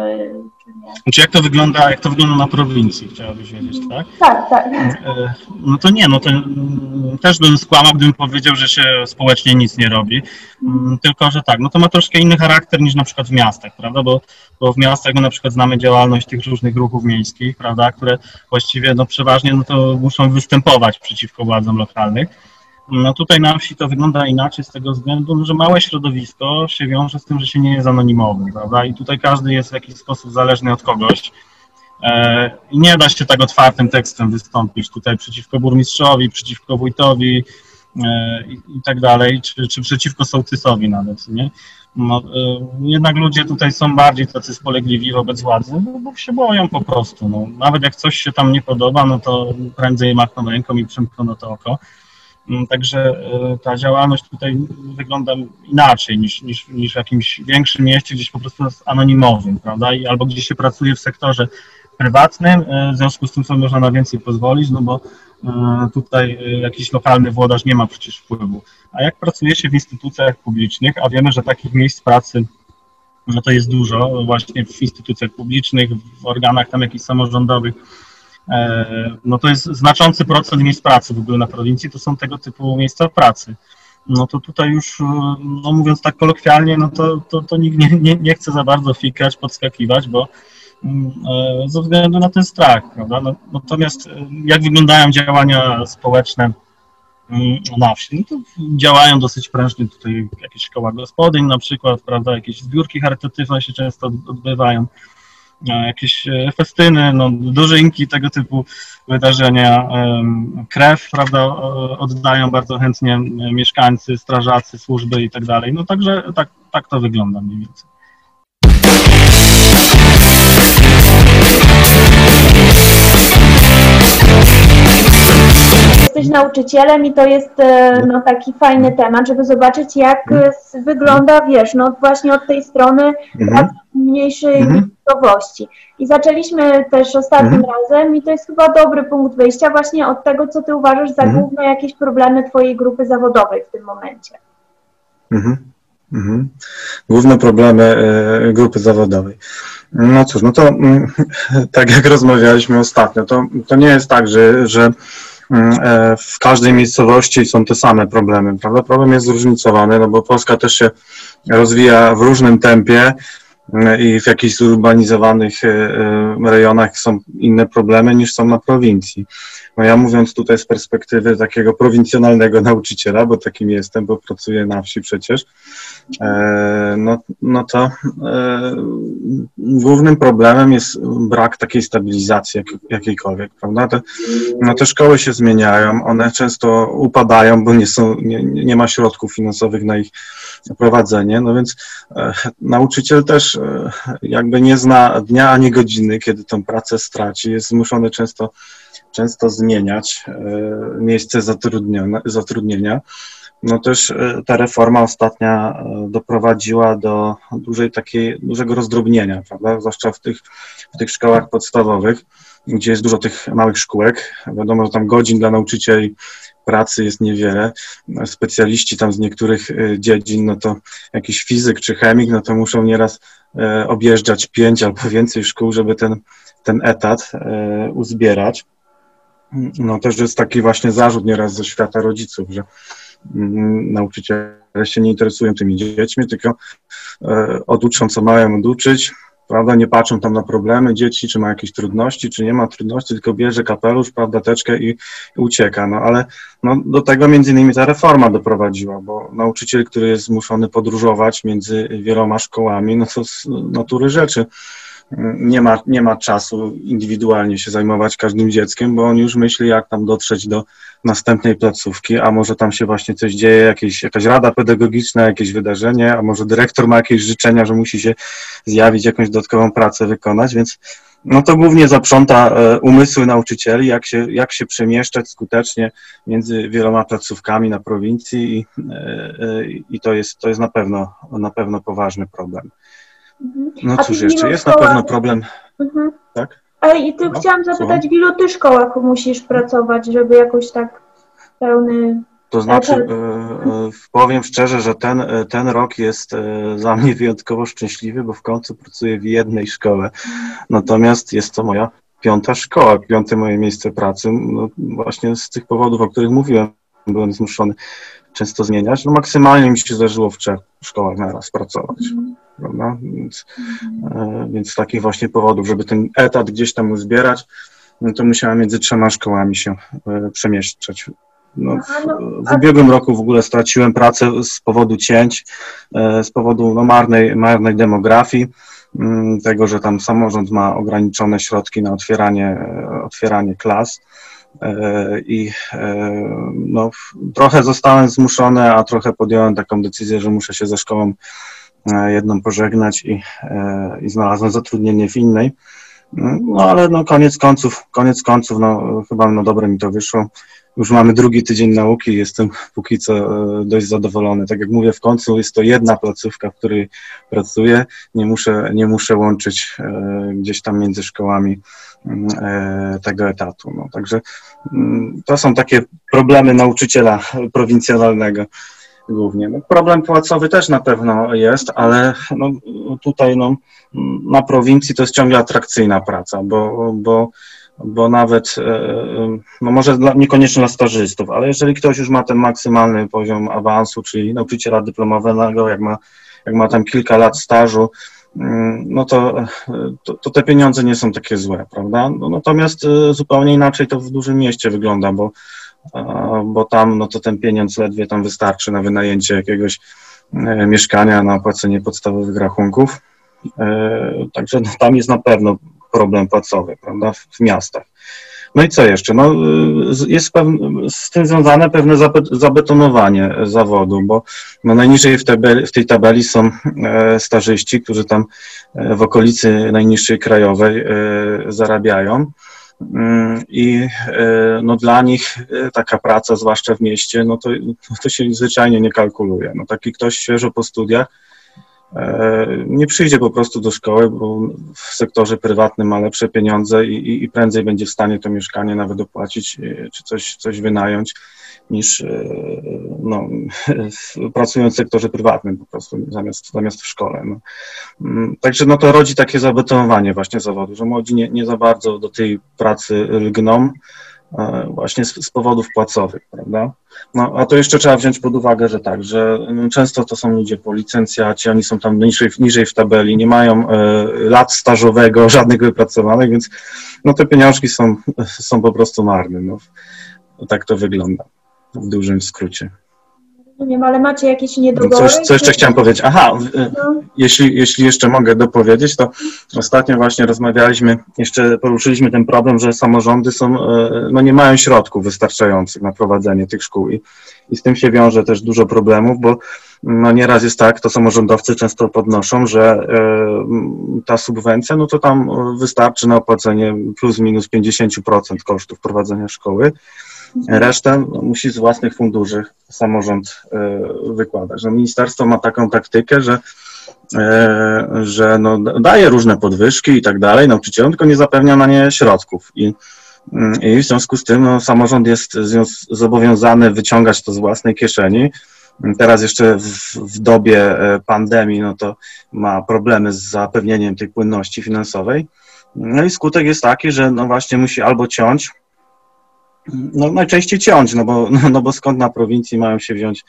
czy nie. Znaczy jak to wygląda, jak to wygląda na prowincji, chciałabyś wiedzieć, tak? Tak, tak. E, no to nie, no to mm, też bym skłamał, gdybym powiedział, że się społecznie nic nie robi, mm, tylko, że tak, no to ma troszkę inny charakter niż na przykład w miastach, prawda, bo, bo w miastach no, na przykład znamy działalność tych różnych ruchów miejskich, prawda, które właściwie no przeważnie no to muszą występować przeciwko władzom lokalnych, no tutaj na wsi to wygląda inaczej z tego względu, że małe środowisko się wiąże z tym, że się nie jest anonimowym, prawda? I tutaj każdy jest w jakiś sposób zależny od kogoś. E, I nie da się tak otwartym tekstem wystąpić tutaj przeciwko burmistrzowi, przeciwko wójtowi e, i, tak dalej, czy, czy przeciwko sołtysowi nawet, nie? No, e, jednak ludzie tutaj są bardziej tacy spolegliwi wobec władzy, bo się boją po prostu. No. Nawet jak coś się tam nie podoba, no to prędzej machną ręką i przymkną to oko. Mm, także e, ta działalność tutaj wygląda inaczej niż, niż, niż w jakimś większym mieście, gdzieś po prostu jest anonimowym, prawda? I, albo gdzieś się pracuje w sektorze prywatnym, e, w związku z tym sobie można na więcej pozwolić, no bo e, tutaj jakiś lokalny włodarz nie ma przecież wpływu. A jak pracuje się w instytucjach publicznych, a wiemy, że takich miejsc pracy no to jest dużo, właśnie w instytucjach publicznych, w organach tam jakichś samorządowych, no to jest znaczący procent miejsc pracy w ogóle na prowincji, to są tego typu miejsca pracy. No to tutaj już, e, no mówiąc tak kolokwialnie, no to, to, to nikt nie, nie, nie chce za bardzo fikać, podskakiwać, bo mm, e, ze względu na ten strach, prawda? No, natomiast jak wyglądają działania społeczne mm, na wsi? No działają dosyć prężnie tutaj jakieś szkoła gospodyń na przykład, prawda, jakieś zbiórki charytatywne się często odbywają. Jakieś e, festyny, no, dożynki, tego typu wydarzenia. Krew, prawda, oddają bardzo chętnie mieszkańcy, strażacy, służby i tak dalej. No także tak, tak to wygląda mniej więcej. Jesteś nauczycielem i to jest e, no, taki fajny temat, żeby zobaczyć, jak mhm. wygląda, wiesz, no właśnie od tej strony mhm. mniejszej mhm. miejscowości. I zaczęliśmy też ostatnim mhm. razem i to jest chyba dobry punkt wyjścia właśnie od tego, co ty uważasz za mhm. główne jakieś problemy twojej grupy zawodowej w tym momencie. Mhm. Główne problemy e, grupy zawodowej. No cóż, no to mm, tak jak rozmawialiśmy ostatnio, to, to nie jest tak, że, że e, w każdej miejscowości są te same problemy, prawda? Problem jest zróżnicowany, no bo Polska też się rozwija w różnym tempie mm, i w jakichś zurbanizowanych e, e, rejonach są inne problemy niż są na prowincji. No ja mówiąc tutaj z perspektywy takiego prowincjonalnego nauczyciela, bo takim jestem, bo pracuję na wsi przecież, e, no, no to e, głównym problemem jest brak takiej stabilizacji jak, jakiejkolwiek, prawda? Te, no te szkoły się zmieniają, one często upadają, bo nie, są, nie, nie ma środków finansowych na ich prowadzenie, no więc e, nauczyciel też jakby nie zna dnia ani godziny, kiedy tę pracę straci, jest zmuszony często często zmieniać e, miejsce zatrudnienia. No też e, ta reforma ostatnia e, doprowadziła do dużej takiej, dużego rozdrobnienia, prawda? Zwłaszcza w tych, w tych szkołach podstawowych, gdzie jest dużo tych małych szkółek. Wiadomo, że tam godzin dla nauczycieli pracy jest niewiele. Specjaliści tam z niektórych dziedzin, no to jakiś fizyk czy chemik, no to muszą nieraz objeżdżać pięć albo więcej szkół, żeby ten, ten etat uzbierać no też jest taki właśnie zarzut nieraz ze świata rodziców, że mm, nauczyciele się nie interesują tymi dziećmi, tylko oduczą, co mają oduczyć, prawda, nie patrzą tam na problemy dzieci, czy ma jakieś trudności, czy nie ma trudności, tylko bierze kapelusz, prawda, teczkę i, ucieka, no ale no, do tego między innymi ta reforma doprowadziła, bo nauczyciel, który jest zmuszony podróżować między wieloma szkołami, no to z natury rzeczy nie ma, nie ma czasu indywidualnie się zajmować każdym dzieckiem, bo on już myśli, jak tam dotrzeć do następnej placówki, a może tam się właśnie coś dzieje, jakieś, jakaś rada pedagogiczna, jakieś wydarzenie, a może dyrektor ma jakieś życzenia, że musi się zjawić, jakąś dodatkową pracę wykonać, więc no to głównie zaprząta e, umysły nauczycieli, jak się, jak się przemieszczać skutecznie między wieloma placówkami na prowincji i, e, e, i to, jest, to jest na pewno, na pewno poważny problem. Mhm. No cóż, jeszcze jest szkołach... na pewno problem. Mhm. Tak? A i ty no, chciałam zapytać, w ilu ty szkołach musisz pracować, żeby jakoś tak pełny. To znaczy, e, e, powiem szczerze, że ten, e, ten rok jest dla mnie wyjątkowo szczęśliwy, bo w końcu pracuję w jednej szkole. Natomiast jest to moja piąta szkoła, piąte moje miejsce pracy. No, właśnie z tych powodów, o których mówiłem, byłem zmuszony często zmieniać. No, maksymalnie mi się zdarzyło w trzech szkołach naraz pracować. Mhm prawda? Więc, e, więc z takich właśnie powodów, żeby ten etat gdzieś tam uzbierać, no to musiałem między trzema szkołami się e, przemieszczać. No, w, no, w ubiegłym roku w ogóle straciłem pracę z powodu cięć, e, z powodu no, marnej, marnej demografii, mm, tego, że tam samorząd ma ograniczone środki na otwieranie, otwieranie klas. I no, trochę zostałem zmuszony, a trochę podjąłem taką decyzję, że muszę się ze szkołą jedną pożegnać i, e, i znalazłem zatrudnienie w innej. No ale no koniec końców, koniec końców, no chyba na dobre mi to wyszło. Już mamy drugi tydzień nauki jestem póki co e, dość zadowolony. Tak jak mówię, w końcu jest to jedna placówka, w której pracuję. Nie muszę, nie muszę łączyć gdzieś tam między szkołami tego etatu. No, także mm, to są takie problemy nauczyciela prowincjonalnego głównie. No, problem płacowy też na pewno jest, ale no, tutaj no, na prowincji to jest ciągle atrakcyjna praca, bo, bo, bo nawet, e, no może dla, niekoniecznie dla stażystów, ale jeżeli ktoś już ma ten maksymalny poziom awansu, czyli nauczyciela dyplomowego, jak ma, jak ma tam kilka lat stażu, mm, no to, to, to, te pieniądze nie są takie złe, prawda? No, natomiast e, zupełnie inaczej to w dużym mieście wygląda, bo bo tam no to ten pieniądz ledwie tam wystarczy na wynajęcie jakiegoś e, mieszkania, na opłacenie podstawowych rachunków. E, także no, tam jest na pewno problem płacowy, prawda, w miastach. No i co jeszcze? No, jest z tym związane pewne zabetonowanie zawodu, bo no najniżej w, w tej tabeli są e, starzyści, którzy tam w okolicy najniższej krajowej zarabiają. Mm, i e, no dla nich e, taka praca, zwłaszcza w mieście, no to, to się zwyczajnie nie kalkuluje. No taki ktoś świeżo po studiach e, nie przyjdzie po prostu do szkoły, bo w sektorze prywatnym ma lepsze pieniądze i, i prędzej będzie w stanie to mieszkanie nawet opłacić, czy coś, coś wynająć, niż no, pracując w sektorze prywatnym po prostu, zamiast, zamiast w szkole. No. Mm, także no to rodzi takie zabetonowanie właśnie zawodu, że młodzi nie, nie za bardzo do tej pracy lgną, właśnie z, z, powodów płacowych, prawda? No, a to jeszcze trzeba wziąć pod uwagę, że tak, że mm, często to są ludzie po licencjacie, oni są tam niżej, niżej w tabeli, nie mają e, lat stażowego, żadnych wypracowanych, więc no te pieniążki są, są po prostu marne. No. Tak to wygląda w dużym skrócie. Rozumiem, ale macie jakieś niedobory? Coś, co jeszcze chciałem powiedzieć. Aha, no. jeśli, jeśli jeszcze mogę dopowiedzieć, to ostatnio właśnie rozmawialiśmy, jeszcze poruszyliśmy ten problem, że samorządy są, e, no nie mają środków wystarczających na prowadzenie tych szkół i, i z tym się wiąże też dużo problemów, bo no nieraz jest tak, to samorządowcy często podnoszą, że e, ta subwencja, no to tam wystarczy na opłacenie plus minus 50% kosztów prowadzenia szkoły, Resztę musi z własnych funduszy samorząd e, wykładać. No, ministerstwo ma taką taktykę, że, e, że no, daje różne podwyżki i tak dalej nauczycielom, tylko nie zapewnia na nie środków. I, mm, i w związku z tym no, samorząd jest zobowiązany wyciągać to z własnej kieszeni. Teraz jeszcze w, w dobie e, pandemii no to ma problemy z zapewnieniem tej płynności finansowej. No i skutek jest taki, że no właśnie musi albo ciąć no, najczęściej ciąć, no bo, no, bo skąd na prowincji mają się wziąć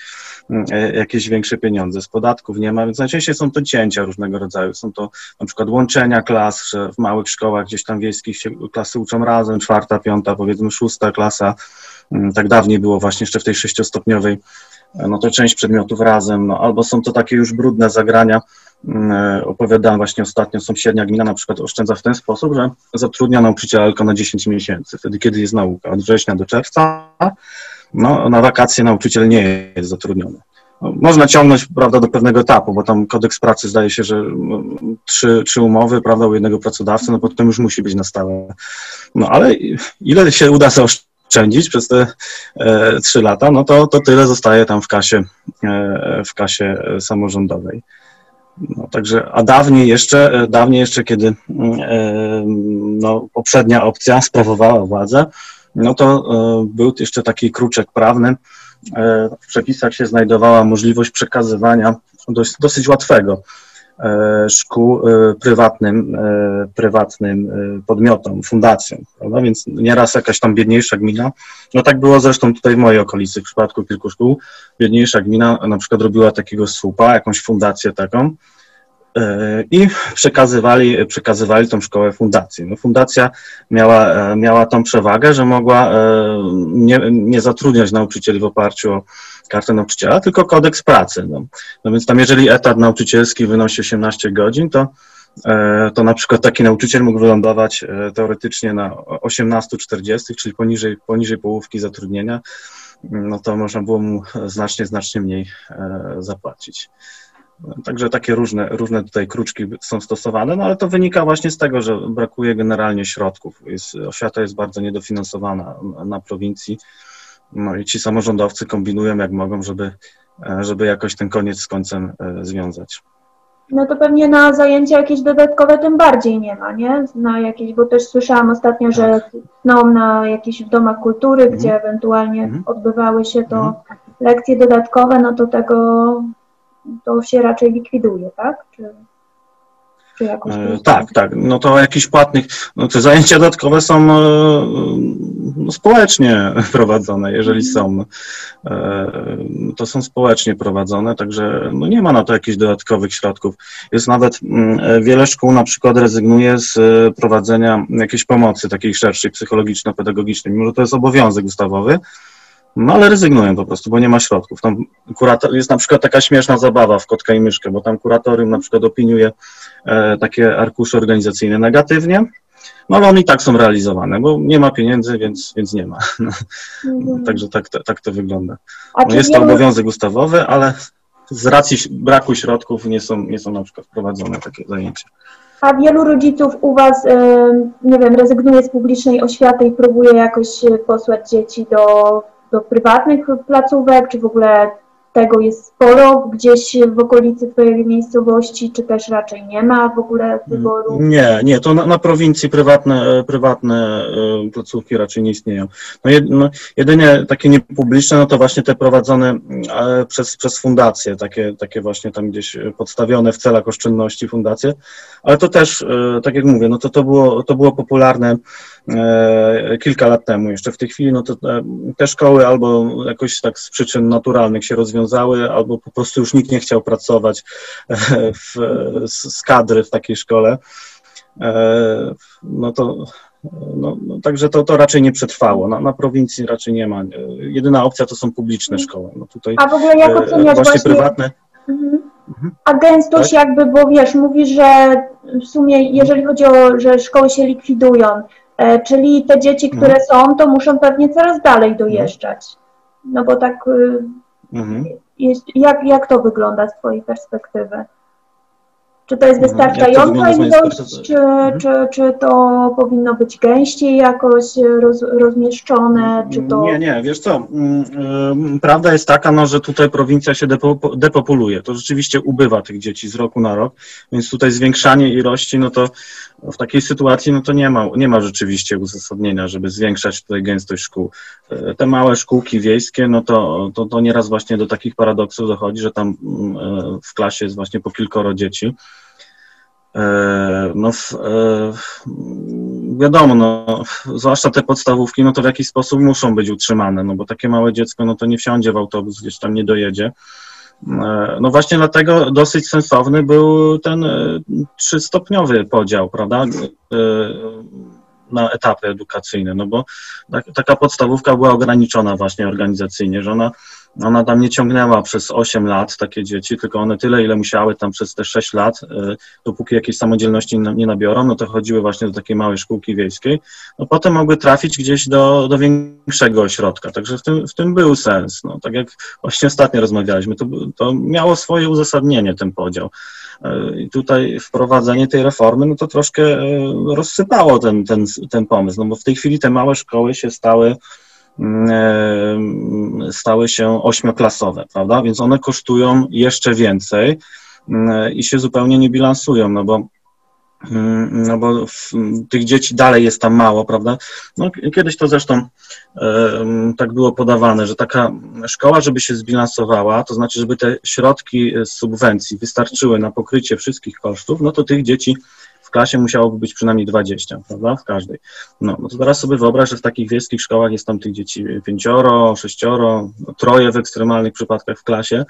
mm, e, jakieś większe pieniądze? Z podatków nie ma, więc najczęściej są to cięcia różnego rodzaju. Są to na przykład łączenia klas, że w małych szkołach gdzieś tam wiejskich się klasy uczą razem, czwarta, piąta, powiedzmy szósta klasa. Mm, tak dawniej było właśnie jeszcze w tej sześciostopniowej, e, no to część przedmiotów razem, no albo są to takie już brudne zagrania, opowiadałem właśnie ostatnio, sąsiednia gmina na przykład oszczędza w ten sposób, że zatrudnia nauczyciela tylko na 10 miesięcy, wtedy kiedy jest nauka, od września do czerwca, no na wakacje nauczyciel nie jest zatrudniony. No, można ciągnąć, prawda, do pewnego etapu, bo tam kodeks pracy zdaje się, że no, trzy, trzy umowy, prawda, u jednego pracodawcy, no potem już musi być na stałe. No ale ile się uda zaoszczędzić przez te e, trzy lata, no to, to tyle zostaje tam w kasie, e, w kasie samorządowej. No, także, a dawniej jeszcze, e, dawniej jeszcze, kiedy mm, e, no, poprzednia opcja sprawowała władzę, no to e, był jeszcze taki kruczek prawny. W przepisach się znajdowała możliwość przekazywania dość, dosyć łatwego szkół prywatnym, prywatnym podmiotom, fundacjom, prawda? Więc nieraz jakaś tam biedniejsza gmina, no tak było zresztą tutaj w mojej okolicy, w przypadku kilku szkół, biedniejsza gmina na przykład robiła takiego słupa, jakąś fundację taką, E, i przekazywali, przekazywali tą szkołę fundacji. No, fundacja miała, e, miała tą przewagę, że mogła e, nie, nie zatrudniać nauczycieli w oparciu o kartę nauczyciela, tylko kodeks pracy. No. no więc tam jeżeli etat nauczycielski wynosi 18 godzin, to to na przykład taki nauczyciel mógł wylądować teoretycznie na 18-40, czyli poniżej, poniżej połówki zatrudnienia, no to można było mu znacznie, znacznie mniej zapłacić. Także takie różne, różne tutaj kruczki są stosowane, no ale to wynika właśnie z tego, że brakuje generalnie środków. Jest, oświata jest bardzo niedofinansowana na prowincji. No i ci samorządowcy kombinują jak mogą, żeby, żeby jakoś ten koniec z końcem e, związać. No to pewnie na zajęcia jakieś dodatkowe tym bardziej nie ma, nie? Na jakieś, bo też słyszałam ostatnio, że są na jakichś w domach kultury, mhm. gdzie ewentualnie mhm. odbywały się to mhm. lekcje dodatkowe, no to tego to się raczej likwiduje, tak? Czy, e, tak, tak. No to jakiś płatnych, no te zajęcia dodatkowe są e, no, społecznie prowadzone, jeżeli mhm. są. E, to są społecznie prowadzone, także no nie ma na to jakichś dodatkowych środków. Jest nawet mm, wiele szkół na przykład rezygnuje z prowadzenia jakiejś pomocy takiej szerszej, psychologiczno-pedagogicznej, mimo że to jest obowiązek ustawowy, no ale rezygnują po prostu, bo nie ma środków. Tam kurator, jest na przykład taka śmieszna zabawa w kotka i myszkę, bo tam kuratorium na przykład opiniuje e, takie arkusze organizacyjne negatywnie, no ale one i tak są realizowane, bo nie ma pieniędzy, więc, więc nie ma. No, mhm. Także tak, tak to wygląda. No, jest to obowiązek ustawowy, ale z racji braku środków nie są, nie są na przykład wprowadzone takie zajęcia. A wielu rodziców u Was, nie wiem, rezygnuje z publicznej oświaty i próbuje jakoś posłać dzieci do do prywatnych placówek, czy w ogóle tego jest sporo gdzieś w okolicy Twojej miejscowości, czy też raczej nie ma w ogóle wyboru? Nie, nie, to na, na prowincji prywatne, prywatne e, placówki raczej nie istnieją. No, jed, no jedynie takie niepubliczne, no to właśnie te prowadzone e, przez, przez fundacje, takie, takie właśnie tam gdzieś podstawione w celach oszczędności fundacje, ale to też, e, tak jak mówię, no to, to, było, to było popularne kilka lat temu. Jeszcze w tej chwili no to te szkoły albo jakoś tak z przyczyn naturalnych się rozwiązały, albo po prostu już nikt nie chciał pracować w, z kadry w takiej szkole. No to no, no, także to, to raczej nie przetrwało. Na, na prowincji raczej nie ma. Jedyna opcja to są publiczne szkoły. No tutaj, A w ogóle jak oceniasz właśnie, właśnie prywatne? Mhm. A gęstość tak? jakby, bo wiesz, mówisz, że w sumie jeżeli chodzi o, że szkoły się likwidują, e, czyli te dzieci, które mhm. są, to muszą pewnie coraz dalej dojeżdżać. No bo tak, y, mhm. jest, jak, jak to wygląda z Twojej perspektywy? Czy to jest mhm. wystarczająca ilość, czy, mhm. czy, czy to powinno być gęściej jakoś roz, rozmieszczone, czy to... Nie, nie, wiesz co, mm, prawda jest taka, no, że tutaj prowincja się depo, depopuluje, to rzeczywiście ubywa tych dzieci z roku na rok, więc tutaj zwiększanie ilości, no to w takiej sytuacji, no to nie ma, nie ma rzeczywiście uzasadnienia, żeby zwiększać tutaj gęstość szkół. E, te małe szkółki wiejskie, no to, to, to nieraz właśnie do takich paradoksów dochodzi, że tam mm, e, w klasie jest właśnie po kilkoro dzieci, E, no, wiadomo, no, zwłaszcza te podstawówki, no to w jakiś sposób muszą być utrzymane, no bo takie małe dziecko, no to nie wsiądzie w autobus, gdzieś tam nie dojedzie. E, no właśnie dlatego dosyć sensowny był ten trzystopniowy podział, prawda, na etapy edukacyjne, no bo taka podstawówka była ograniczona właśnie organizacyjnie, że ona ona tam nie ciągnęła przez 8 lat takie dzieci, tylko one tyle, ile musiały tam przez te 6 lat, y, dopóki jakiejś samodzielności nie nabiorą, no to chodziły właśnie do takiej małej szkółki wiejskiej. No potem mogły trafić gdzieś do, do większego ośrodka, także w tym, w tym był sens. No, tak jak właśnie ostatnio rozmawialiśmy, to, to miało swoje uzasadnienie ten podział. Y, I tutaj wprowadzenie tej reformy, no to troszkę y, rozsypało ten, ten, ten pomysł, no bo w tej chwili te małe szkoły się stały E, stały się ośmioklasowe, prawda? Więc one kosztują jeszcze więcej mm, i się zupełnie nie bilansują, no bo mm, no bo tych dzieci dalej jest tam mało, prawda? No, kiedyś to zresztą e, tak było podawane, że taka szkoła, żeby się zbilansowała, to znaczy, żeby te środki z subwencji wystarczyły na pokrycie wszystkich kosztów, no to tych dzieci klasie musiałoby być przynajmniej 20, prawda, w każdej. No, no to teraz sobie wyobraź, że w takich wiejskich szkołach jest tam tych dzieci pięcioro, sześcioro, no, troje w ekstremalnych przypadkach w klasie,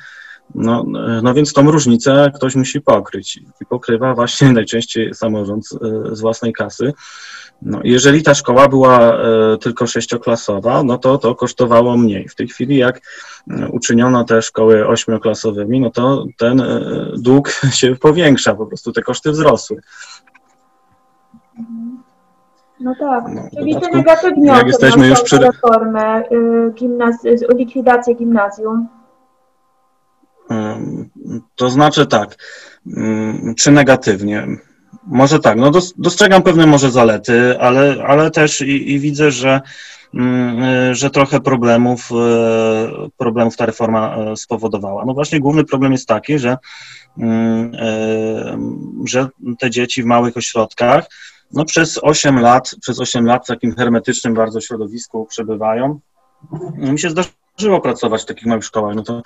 no, no więc tą różnicę ktoś musi pokryć i pokrywa właśnie najczęściej samorząd z własnej kasy. No, jeżeli ta szkoła była e, tylko sześcioklasowa, no to to kosztowało mniej. W tej chwili jak e, uczyniono te szkoły ośmioklasowymi, no to ten e, dług się powiększa, po prostu te koszty wzrosły. No tak, no, czyli ty negatywnie jak jesteśmy już przy... reformę, y, gimnaz- likwidację gimnazjum. To znaczy tak, czy negatywnie? Może tak, no dostrzegam pewne może zalety, ale, ale też i, i widzę, że, że trochę problemów, e, problemów ta reforma e, spowodowała. No właśnie główny problem jest taki, że, e, że te dzieci w małych ośrodkach no przez 8 lat, przez 8 lat w takim hermetycznym bardzo środowisku przebywają. No, mi się zdarzyło pracować w takich małych szkołach, no to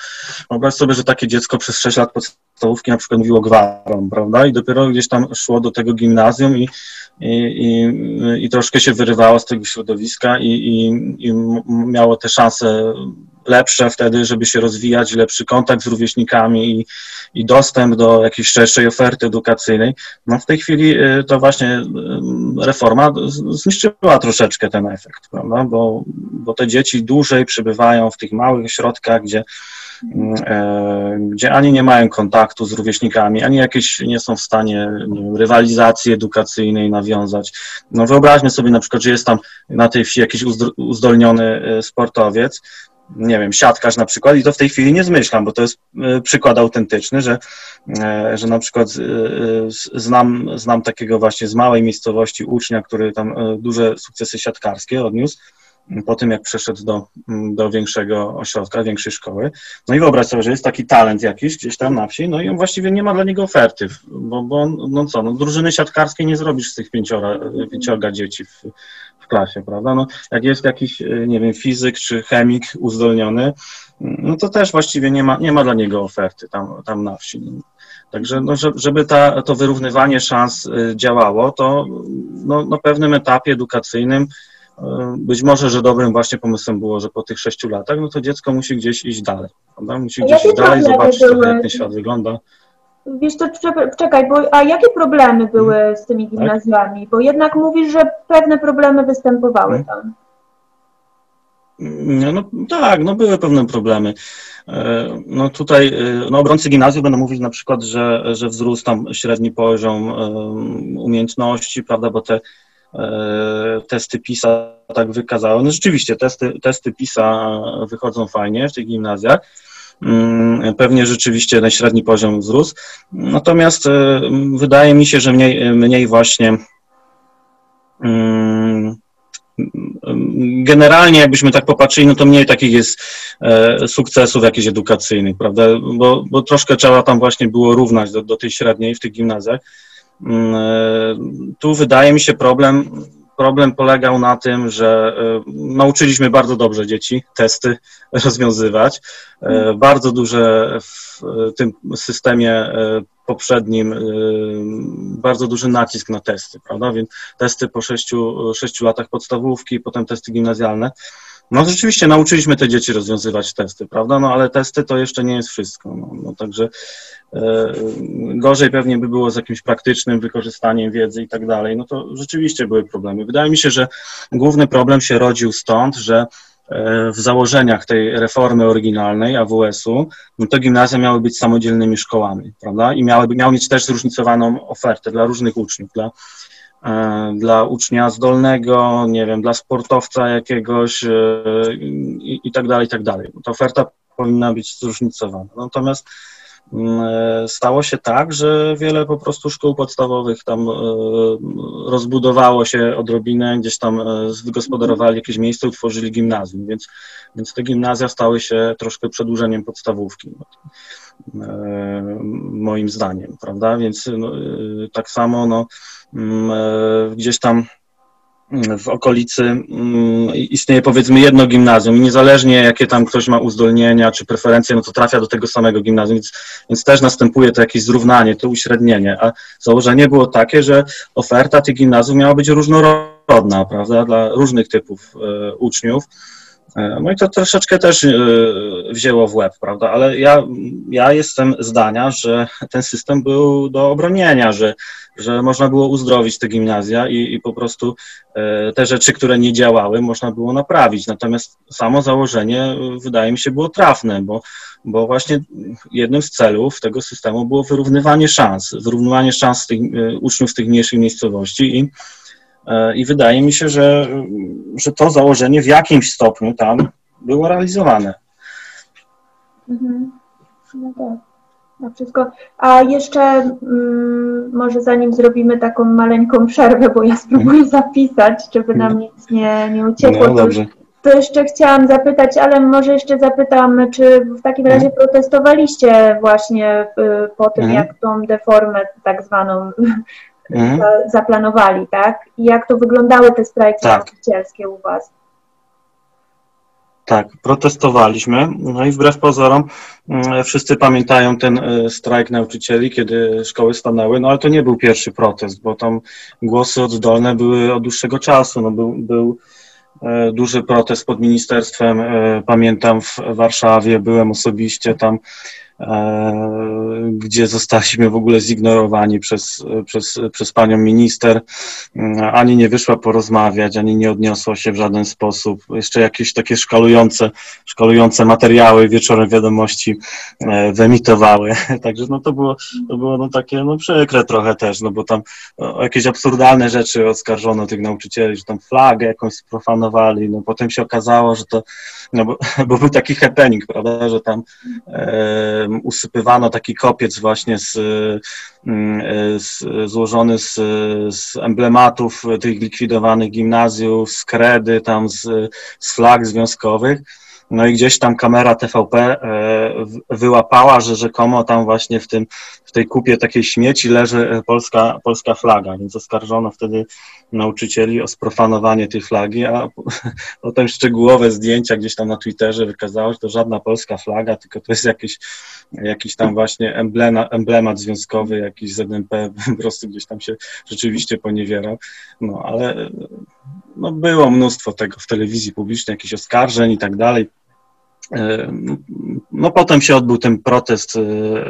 wyobraź sobie, że takie dziecko przez 6 lat podstawówki na przykład mówiło gwarą, prawda, i dopiero gdzieś tam szło do tego gimnazjum i, i, i, i troszkę się wyrywało z tego środowiska i, i, i miało te szanse lepsze wtedy, żeby się rozwijać, lepszy kontakt z rówieśnikami i, i dostęp do jakiejś szerszej oferty edukacyjnej. No w tej chwili y, to właśnie y, reforma zniszczyła troszeczkę ten efekt, prawda? Bo, bo te dzieci dłużej przebywają w tych małych ośrodkach, gdzie e, gdzie ani nie mają kontaktu z rówieśnikami, ani jakieś nie są w stanie wiem, rywalizacji edukacyjnej nawiązać. No wyobraźmy sobie na przykład, że jest tam na tej wsi jakiś uzdolniony sportowiec, nie wiem, siatkarz na przykład i to w tej chwili nie zmyślam, bo to jest e, przykład autentyczny, że, e, że na przykład e, znam, znam takiego właśnie z małej miejscowości ucznia, który tam duże sukcesy siatkarskie odniósł po tym, jak przeszedł do, do większego ośrodka, większej szkoły. No i wyobraź sobie, że jest taki talent jakiś gdzieś tam na wsi, no i on właściwie nie ma dla niego oferty, bo, bo no co, no drużyny siatkarskiej nie zrobisz z tych pięciora, pięciorga dzieci w, w klasie, prawda? No, jak jest jakiś, nie wiem, fizyk czy chemik uzdolniony, no to też właściwie nie ma, nie ma dla niego oferty tam, tam na wsi. Także no, żeby ta, to wyrównywanie szans y, działało, to no, na pewnym etapie edukacyjnym y, być może, że dobrym właśnie pomysłem było, że po tych sześciu latach, no to dziecko musi gdzieś iść dalej, prawda? Musi gdzieś iść dalej, zobaczyć jak ten świat wygląda. Wiesz, to czekaj, bo a jakie problemy były hmm. z tymi tak? gimnazjami? Bo jednak mówisz, że pewne problemy występowały hmm. tam. No, no, tak, no były pewne problemy. E, no tutaj e, no, obrońcy gimnazjum będą mówić na przykład, że, że wzrósł tam średni poziom e, umiejętności, prawda, bo te testy PISA tak wykazały. No rzeczywiście, testy, testy PISA wychodzą fajnie w tych gimnazjach. Mm, pewnie rzeczywiście ten średni poziom wzrósł. Natomiast wydaje mi się, że mniej, mniej właśnie mm, generalnie jakbyśmy tak popatrzyli, no to mniej takich jest e, sukcesów jakichś edukacyjnych, prawda, bo, bo troszkę trzeba tam właśnie było równać do, do tej średniej w tych gimnazjach. Mm, e, tu wydaje mi się problem, problem polegał na tym, że e, nauczyliśmy bardzo dobrze dzieci testy rozwiązywać. Bardzo duże w tym systemie poprzednim bardzo duży nacisk na testy, prawda? Więc testy po sześciu, sześciu latach podstawówki, potem testy gimnazjalne. No rzeczywiście nauczyliśmy te dzieci rozwiązywać testy, prawda? No ale testy to jeszcze nie jest wszystko. No, no także e, gorzej pewnie by było z jakimś praktycznym wykorzystaniem wiedzy i tak dalej. No to rzeczywiście były problemy. Wydaje mi się, że główny problem się rodził stąd, że w założeniach tej reformy oryginalnej AWS-u, no to gimnazja miały być samodzielnymi szkołami, prawda? I miały, miały mieć też zróżnicowaną ofertę dla różnych uczniów, dla, e, dla ucznia zdolnego, nie wiem, dla sportowca jakiegoś e, i, i tak dalej, i tak dalej. Ta oferta powinna być zróżnicowana. Natomiast e, stało się tak, że wiele po prostu szkół podstawowych tam e, rozbudowało się odrobinę, gdzieś tam e, wygospodarowali jakieś miejsce, utworzyli gimnazjum, więc, więc te gimnazja stały się troszkę przedłużeniem podstawówki, moim zdaniem, prawda, więc no, tak samo no, mm, gdzieś tam w okolicy mm, istnieje powiedzmy jedno gimnazjum. I niezależnie jakie tam ktoś ma uzdolnienia czy preferencje, no to trafia do tego samego gimnazjum, więc, więc też następuje to jakieś zrównanie, to uśrednienie, a założenie było takie, że oferta tych gimnazjów miała być różnorodna, prawda, dla różnych typów e, uczniów, no i to troszeczkę też e, wzięło w łeb, prawda? Ale ja, ja jestem zdania, że ten system był do obronienia, że że można było uzdrowić te gimnazja i, i po prostu e, te rzeczy, które nie działały, można było naprawić. Natomiast samo założenie e, wydaje mi się było trafne, bo, bo właśnie jednym z celów tego systemu było wyrównywanie szans, wyrównywanie szans tych, e, uczniów z tych mniejszych miejscowości i, i wydaje mi się, że, że to założenie w jakimś stopniu tam było realizowane. Mhm. No tak na wszystko. A jeszcze mm, może zanim zrobimy taką maleńką przerwę, bo ja spróbuję zapisać, żeby nam nic nie, nie uciekło. No, dobrze. To jeszcze chciałam zapytać, ale może jeszcze zapytam, czy w takim razie mhm. protestowaliście właśnie y, po tym, mhm. jak tą deformę tak zwaną mhm. zaplanowali, tak? I jak to wyglądały te strajki tak. nauczycielskie u Was? Tak, protestowaliśmy. No i wbrew pozorom mm, wszyscy pamiętają ten e, strajk nauczycieli, kiedy szkoły stanęły, no ale to nie był pierwszy protest, bo tam głosy oddolne były od dłuższego czasu. No był, był e, duży protest pod ministerstwem, e, pamiętam w Warszawie, byłem osobiście tam E, gdzie zostaliśmy w ogóle zignorowani przez, przez, przez panią minister. E, ani nie wyszła porozmawiać, ani nie odniosła się w żaden sposób. Jeszcze jakieś takie szkalujące, szkalujące materiały wieczorem wiadomości e, wyemitowały. Także no to było, to było no takie no przykre trochę też, no bo tam o jakieś absurdalne rzeczy oskarżono tych nauczycieli, że tam flagę jakąś sprofanowali, no potem się okazało, że to, no bo, bo był taki happening, prawda, że tam e, usypywano taki kopiec właśnie z, z złożony z, z, emblematów tych likwidowanych gimnazjów, z kredy, tam z, z flag związkowych. No i gdzieś tam kamera TVP e, wyłapała, że rzekomo tam właśnie w, tym, w tej kupie takiej śmieci leży e, polska, polska flaga, więc oskarżono wtedy nauczycieli o sprofanowanie tej flagi, a potem szczegółowe zdjęcia gdzieś tam na Twitterze wykazało, że to żadna polska flaga, tylko to jest jakiś, jakiś tam właśnie emblema, emblemat związkowy, jakiś ZNP, po prostu gdzieś tam się rzeczywiście poniewierał. No ale no, było mnóstwo tego w telewizji publicznej, jakichś oskarżeń i tak dalej. E, no potem się odbył ten protest e,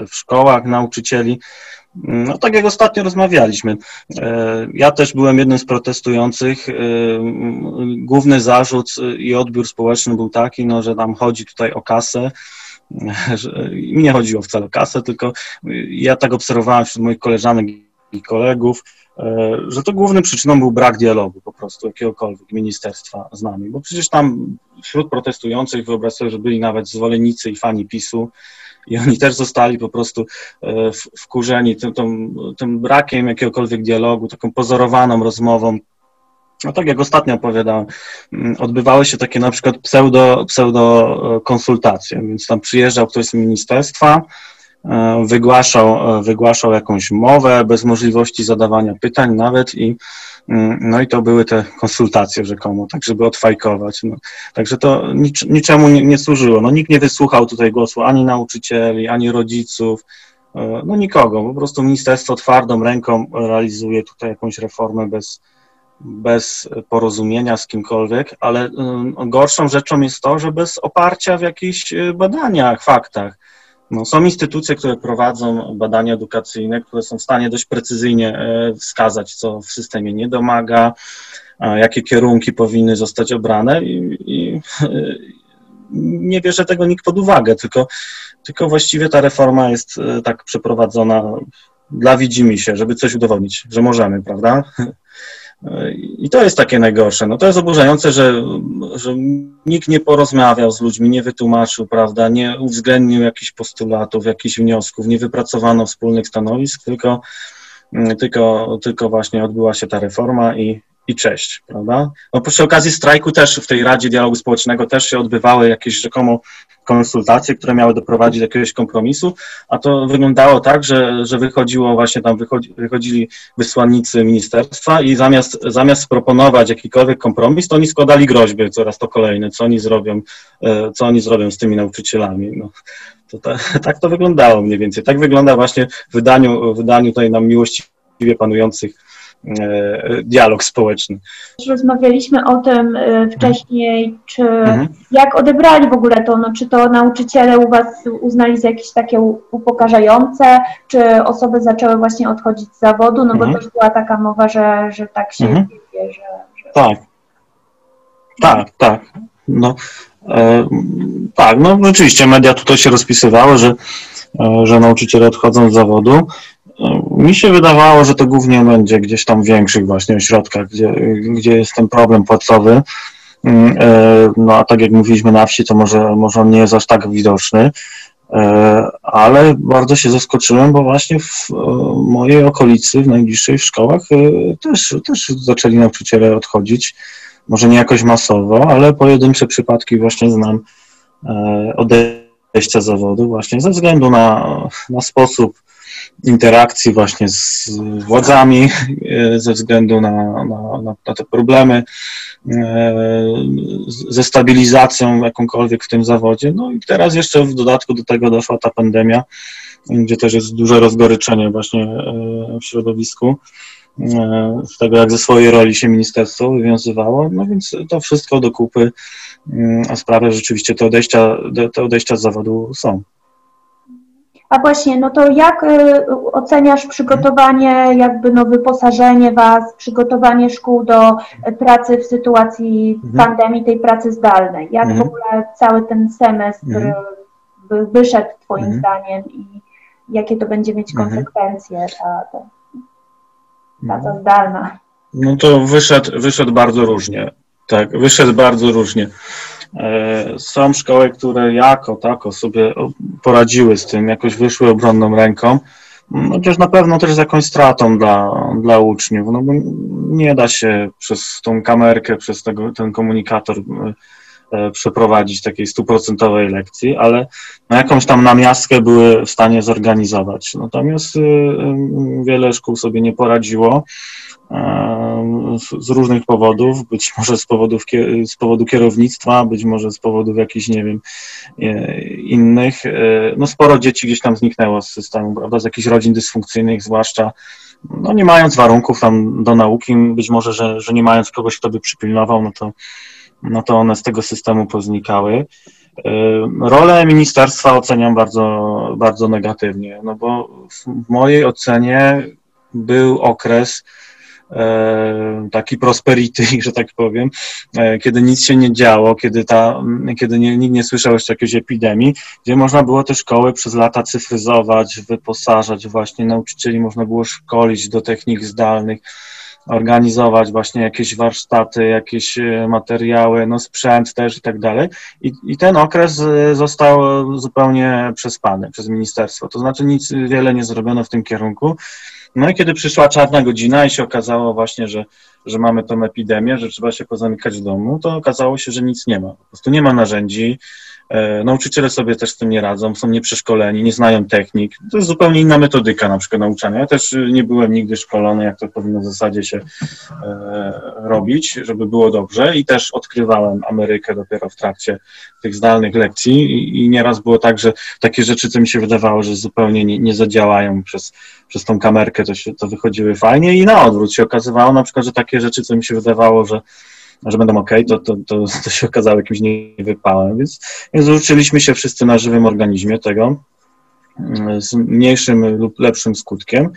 w szkołach nauczycieli. No tak jak ostatnio rozmawialiśmy. Ja też byłem jednym z protestujących. Główny zarzut i odbiór społeczny był taki, no, że tam chodzi tutaj o kasę. Mi nie chodziło wcale o kasę, tylko ja tak obserwowałem wśród moich koleżanek i kolegów, że to głównym przyczyną był brak dialogu po prostu jakiegokolwiek ministerstwa z nami, bo przecież tam wśród protestujących wyobraź sobie, że byli nawet zwolennicy i fani PiSu i oni też zostali po prostu e, wkurzeni tym, tym, tym brakiem jakiegokolwiek dialogu, taką pozorowaną rozmową, no tak jak ostatnio opowiadałem, mm, odbywały się takie na przykład pseudo, pseudo e, konsultacje, więc tam przyjeżdżał ktoś z ministerstwa, E, wygłaszał, e, wygłaszał jakąś mowę bez możliwości zadawania pytań nawet i mm, no i to były te konsultacje rzekomo, tak żeby odfajkować. No. Także to nic, niczemu nie, nie, służyło. No, nikt nie wysłuchał tutaj głosu ani nauczycieli, ani rodziców, e, no nikogo. Po prostu ministerstwo twardą ręką realizuje tutaj jakąś reformę bez, bez porozumienia z kimkolwiek, ale gorszą rzeczą jest to, że bez oparcia w jakichś badaniach, faktach. No, są instytucje, które prowadzą badania edukacyjne, które są w stanie dość precyzyjnie e, wskazać, co w systemie nie domaga, jakie kierunki powinny zostać obrane i, i nie bierze tego nikt pod uwagę, tylko, tylko właściwie ta reforma jest e, tak przeprowadzona dla widzimy się, żeby coś udowodnić, że możemy, prawda? I to jest takie najgorsze. No to jest oburzające, że, że nikt nie porozmawiał z ludźmi, nie wytłumaczył, prawda, nie uwzględnił jakichś postulatów, jakichś wniosków, nie wypracowano wspólnych stanowisk, tylko, tylko, tylko właśnie odbyła się ta reforma i, i cześć, prawda? No przy okazji strajku też w tej Radzie Dialogu Społecznego też się odbywały jakieś rzekomo konsultacje, które miały doprowadzić do jakiegoś kompromisu, a to wyglądało tak, że, że wychodziło właśnie tam, wychodzi, wychodzili wysłannicy ministerstwa i zamiast, zamiast proponować jakikolwiek kompromis, to oni składali groźby coraz to kolejne, co oni zrobią, e, co oni zrobią z tymi nauczycielami. No, to ta, tak to wyglądało mniej więcej. Tak wygląda właśnie w wydaniu, w wydaniu tutaj nam miłościwie panujących dialog społeczny. Rozmawialiśmy o tym e, wcześniej, czy mhm. jak odebrali w ogóle to, no, czy to nauczyciele u Was uznali za jakieś takie upokarzające, czy osoby zaczęły właśnie odchodzić z zawodu, no mhm. bo też była taka mowa, że, że tak się mhm. dzieje, że, że... Tak, tak, tak. No, e, tak, no rzeczywiście media tutaj się rozpisywały, że, e, że nauczyciele odchodzą z zawodu. Mi się wydawało, że to głównie będzie gdzieś tam w większych właśnie ośrodkach, gdzie, gdzie jest ten problem płacowy. Mm, e, no a tak jak mówiliśmy na wsi, to może, może on nie jest aż tak widoczny, e, ale bardzo się zaskoczyłem, bo właśnie w mojej okolicy, w najbliższych szkołach e, też, też zaczęli nauczyciele odchodzić. Może nie jakoś masowo, ale pojedyncze przypadki właśnie znam odejścia zawodu właśnie ze względu na, na sposób interakcji właśnie z władzami e, ze względu na, na, na te problemy e, ze stabilizacją jakąkolwiek w tym zawodzie. No i teraz jeszcze w dodatku do tego doszła ta pandemia, gdzie też jest duże rozgoryczenie właśnie e, w środowisku z tego, jak ze swojej roli się ministerstwo wywiązywało, no więc to wszystko do kupy a sprawia, że rzeczywiście te odejścia, te odejścia z zawodu są. A właśnie, no to jak y, oceniasz przygotowanie, jakby no wyposażenie Was, przygotowanie szkół do y, pracy w sytuacji mhm. pandemii, tej pracy zdalnej? Jak mhm. w ogóle cały ten semestr mhm. wyszedł Twoim mhm. zdaniem i jakie to będzie mieć mhm. konsekwencje ta, ta praca mhm. zdalna? No to wyszedł, wyszedł bardzo różnie. Tak, wyszedł bardzo różnie. E, są szkoły, które jako tako sobie poradziły z tym, jakoś wyszły obronną ręką, no, chociaż na pewno też z jakąś stratą dla, dla uczniów, no bo nie da się przez tą kamerkę, przez tego, ten komunikator e, przeprowadzić takiej stuprocentowej lekcji, ale no jakąś tam namiastkę były w stanie zorganizować. Natomiast wiele szkół sobie nie poradziło z różnych powodów, być może z, powodów, z powodu kierownictwa, być może z powodów jakichś, nie wiem, e, innych. E, no sporo dzieci gdzieś tam zniknęło z systemu, prawda, z jakichś rodzin dysfunkcyjnych, zwłaszcza no nie mając warunków tam do nauki, być może, że, że nie mając kogoś, kto by przypilnował, no to, no to one z tego systemu poznikały. E, rolę ministerstwa oceniam bardzo, bardzo negatywnie, no bo w mojej ocenie był okres, taki prosperity, że tak powiem, e, kiedy nic się nie działo, kiedy, ta, kiedy nie, nikt nie słyszał jeszcze jakiejś epidemii, gdzie można było te szkoły przez lata cyfryzować, wyposażać właśnie nauczycieli, można było szkolić do technik zdalnych, organizować właśnie jakieś warsztaty, jakieś e, materiały, no sprzęt też i tak dalej. I, I ten okres został zupełnie przespany przez ministerstwo. To znaczy nic wiele nie zrobiono w tym kierunku. No i kiedy przyszła czarna godzina i się okazało właśnie, że, że mamy tą epidemię, że trzeba się pozamykać w domu, to okazało się, że nic nie ma. Po prostu nie ma narzędzi, nauczyciele sobie też z tym nie radzą, są nieprzeszkoleni, nie znają technik. To jest zupełnie inna metodyka na przykład nauczania. Ja też nie byłem nigdy szkolony, jak to powinno w zasadzie się e, robić, żeby było dobrze i też odkrywałem Amerykę dopiero w trakcie tych zdalnych lekcji i, i nieraz było tak, że takie rzeczy, co mi się wydawało, że zupełnie nie, nie zadziałają przez, przez tą kamerkę, to, się, to wychodziły fajnie i na odwrót się okazywało na przykład, że takie rzeczy, co mi się wydawało, że że będą ok, to, to, to, to się okazało jakimś niewypałem. Więc, więc uczyliśmy się wszyscy na żywym organizmie tego mm, z mniejszym lub lepszym skutkiem.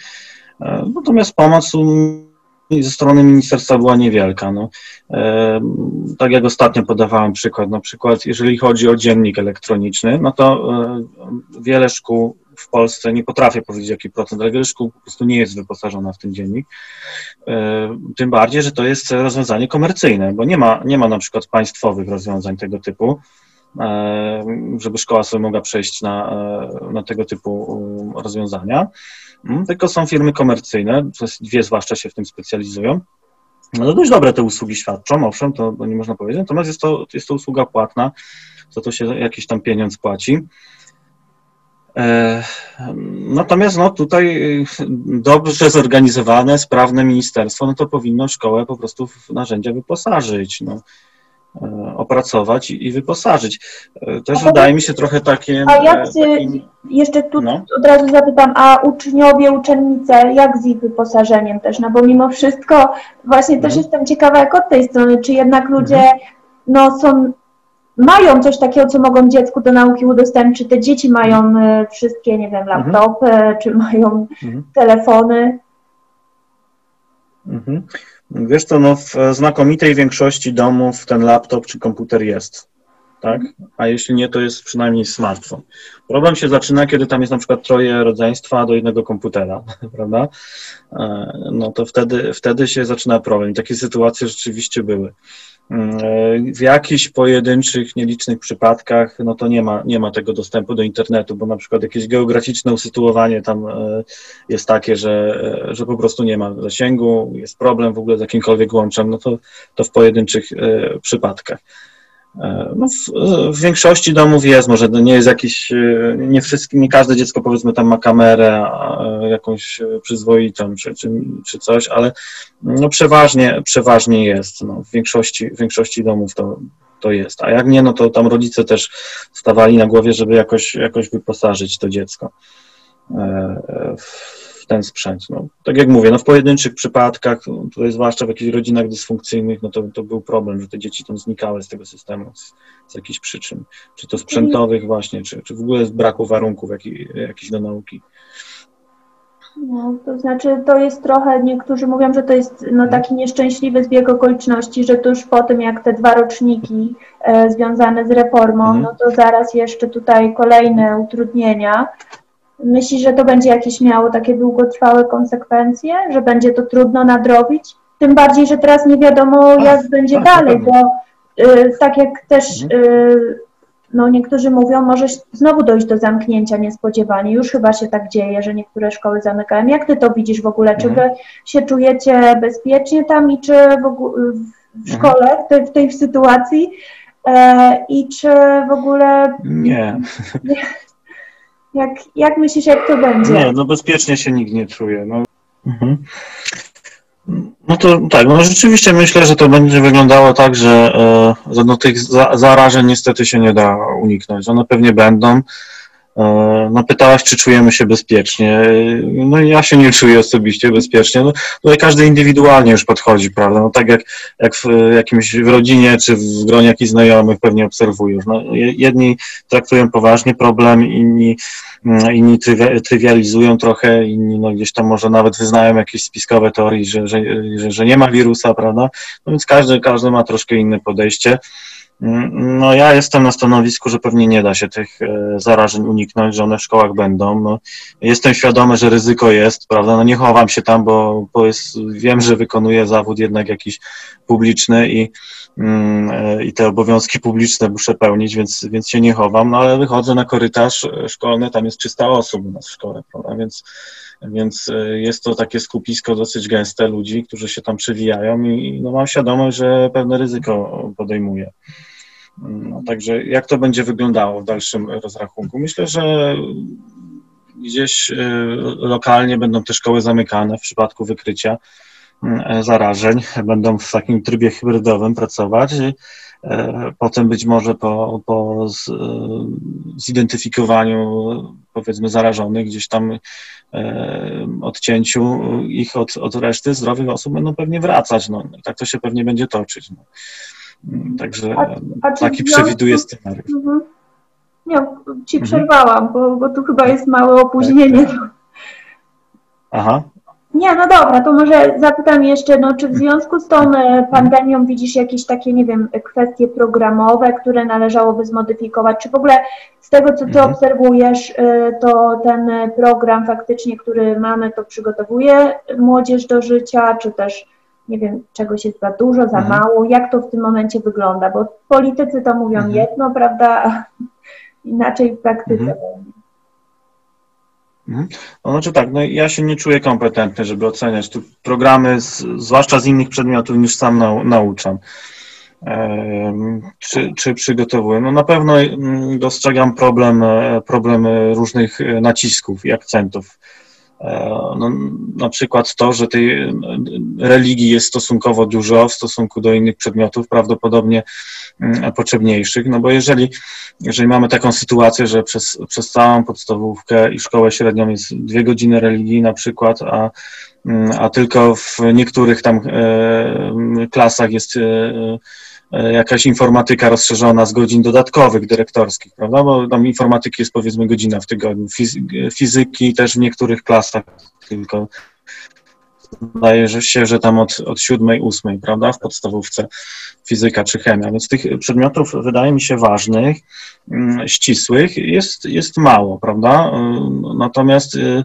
E, natomiast pomoc ze strony ministerstwa była niewielka. No. E, tak jak ostatnio podawałem przykład, na przykład jeżeli chodzi o dziennik elektroniczny, no to e, wiele szkół w Polsce, nie potrafię powiedzieć jaki procent, ale wiele szkół po prostu nie jest wyposażona w ten dziennik. E, tym bardziej, że to jest rozwiązanie komercyjne, bo nie ma, nie ma na przykład państwowych rozwiązań tego typu, e, żeby szkoła sobie mogła przejść na, e, na tego typu rozwiązania. Mm, tylko są firmy komercyjne, dwie zwłaszcza się w tym specjalizują. No dość dobre te usługi świadczą, owszem, to nie można powiedzieć, natomiast jest to, jest to usługa płatna, za to się jakiś tam pieniądz płaci. E, natomiast no, tutaj dobrze zorganizowane, sprawne ministerstwo, no to powinno szkołę po prostu w narzędzia wyposażyć, no, e, opracować i, wyposażyć. E, też a wydaje mi się trochę takie... A jak taki, jeszcze tu no. od razu zapytam, a uczniowie, uczennice, jak z ich wyposażeniem też? No bo mimo wszystko właśnie też no. jestem ciekawa jak od tej strony, czy jednak ludzie mhm. no, są mają coś takiego, co mogą dziecku do nauki udostępnić, czy te dzieci mają e, wszystkie, nie wiem, mhm. laptopy, mhm. czy mają mhm. telefony. Mhm. Wiesz co, no w znakomitej większości domów ten laptop czy komputer jest, tak? A jeśli nie, to jest przynajmniej smartfon. Problem się zaczyna, kiedy tam jest na przykład troje rodzeństwa do jednego komputera, prawda? E, no to wtedy, wtedy się zaczyna problem. Takie sytuacje rzeczywiście były. W jakichś pojedynczych, nielicznych przypadkach, no to nie ma, nie ma tego dostępu do internetu, bo na przykład jakieś geograficzne usytuowanie tam e, jest takie, że, e, że po prostu nie ma zasięgu, jest problem w ogóle z jakimkolwiek łączem, no to, to w pojedynczych e, przypadkach. E, no w, w, większości domów jest, może nie jest jakiś, e, nie wszystkie, nie każde dziecko powiedzmy tam ma kamerę jakąś przyzwoitą czy, czy, czy coś, ale no przeważnie, przeważnie jest, no. W większości, w większości domów to, to jest, a jak nie, no to tam rodzice też stawali na głowie, żeby jakoś, jakoś wyposażyć to dziecko. E, w ten sprzęt. No, tak jak mówię, no w pojedynczych przypadkach, tutaj zwłaszcza w jakichś rodzinach dysfunkcyjnych, no to, to był problem, że te dzieci tam znikały z tego systemu z, z jakichś przyczyn, czy to sprzętowych właśnie, czy, czy w ogóle z braku warunków jakichś do nauki. No, to znaczy to jest trochę, niektórzy mówią, że to jest no, mhm. taki nieszczęśliwy zbieg okoliczności, że tuż po tym, jak te dwa roczniki e, związane z reformą, mhm. no to zaraz jeszcze tutaj kolejne utrudnienia, Myśli, że to będzie jakieś miało takie długotrwałe konsekwencje, że będzie to trudno nadrobić? Tym bardziej, że teraz nie wiadomo, jak Ach, będzie dalej, bo tak jak też mhm. no niektórzy mówią, może znowu dojść do zamknięcia niespodziewanie. Już chyba się tak dzieje, że niektóre szkoły zamykają. Jak ty to widzisz w ogóle? Czy mhm. wy się czujecie bezpiecznie tam i czy w, ogóle, w mhm. szkole, w tej, w tej sytuacji? E, I czy w ogóle. Nie. Jak, jak myślisz, jak to będzie? Nie, no bezpiecznie się nikt nie czuje. No. Mhm. No to tak, no rzeczywiście myślę, że to będzie wyglądało tak, że, e, no tych zarażeń niestety się nie da uniknąć. One pewnie będą. E, no pytałaś, czy czujemy się bezpiecznie. No ja się nie czuję osobiście bezpiecznie. No, tutaj każdy indywidualnie już podchodzi, prawda? No tak jak, jak w jakimś w rodzinie czy w gronie jakichś znajomych pewnie obserwujesz. No, jedni traktują poważnie problem, inni, mm, inni trywializują trochę, inni no gdzieś tam może nawet wyznają jakieś spiskowe teorie, że, że, że, że nie ma wirusa, prawda? No więc każdy, każdy ma troszkę inne podejście. No ja jestem na stanowisku, że pewnie nie da się tych e, zarażeń uniknąć, że one w szkołach będą. No, jestem świadomy, że ryzyko jest, prawda? No nie chowam się tam, bo, bo jest, wiem, że wykonuję zawód jednak jakiś publiczny i, mm, e, i te obowiązki publiczne muszę pełnić, więc, więc się nie chowam, no ale wychodzę na korytarz szkolny, tam jest 300 osób u nas w szkole, prawda? Więc, więc e, jest to takie skupisko dosyć gęste ludzi, którzy się tam przewijają i no, mam świadomość, że pewne ryzyko podejmuję. No, także jak to będzie wyglądało w dalszym rozrachunku? Myślę, że gdzieś e, lokalnie będą te szkoły zamykane w przypadku wykrycia e, zarażeń. Będą w takim trybie hybrydowym pracować. E, potem być może po, po zidentyfikowaniu powiedzmy zarażonych, gdzieś tam odcięciu ich od, od reszty zdrowych osób będą pewnie wracać. No, tak to się pewnie będzie toczyć. No. Także a, a taki przewiduje scenariusz. Mhm. Nie, ci mhm. przerwałam, bo, bo tu chyba jest małe opóźnienie. Tak, tak. Aha. Nie, no dobra, to może zapytam jeszcze, no, czy w związku z tą e, pandemią widzisz jakieś takie, nie wiem, kwestie programowe, które należałoby zmodyfikować? Czy w ogóle z tego, co ty mhm. obserwujesz, e, to ten program faktycznie, który mamy, to przygotowuje młodzież do życia, czy też nie wiem, czegoś jest za dużo, za mhm. mało, jak to w tym momencie wygląda, bo politycy to mówią mhm. jedno, prawda, inaczej w praktyce. Mhm. Mhm. No, znaczy tak, no ja się nie czuję kompetentny, żeby oceniać tu programy, z, zwłaszcza z innych przedmiotów niż sam nau, nauczam. czy, czy przygotowuję? No na pewno mm, dostrzegam problem, e, problem różnych e, nacisków i akcentów no, na przykład to, że tej e, religii jest stosunkowo dużo w stosunku do innych przedmiotów, prawdopodobnie mm, potrzebniejszych, no bo jeżeli, jeżeli mamy taką sytuację, że przez, przez całą podstawówkę i szkołę średnią jest dwie godziny religii na przykład, a, mm, a tylko w niektórych tam e, klasach jest e, E, jakaś informatyka rozszerzona z godzin dodatkowych dyrektorskich, prawda? Bo tam informatyki jest powiedzmy godzina w tygodniu, fizyki też w niektórych klasach tylko zdaje się, że tam od, od siódmej, ósmej, prawda, w podstawówce fizyka czy chemia, więc tych przedmiotów wydaje mi się ważnych, mm, ścisłych jest, jest mało, prawda, e, natomiast e,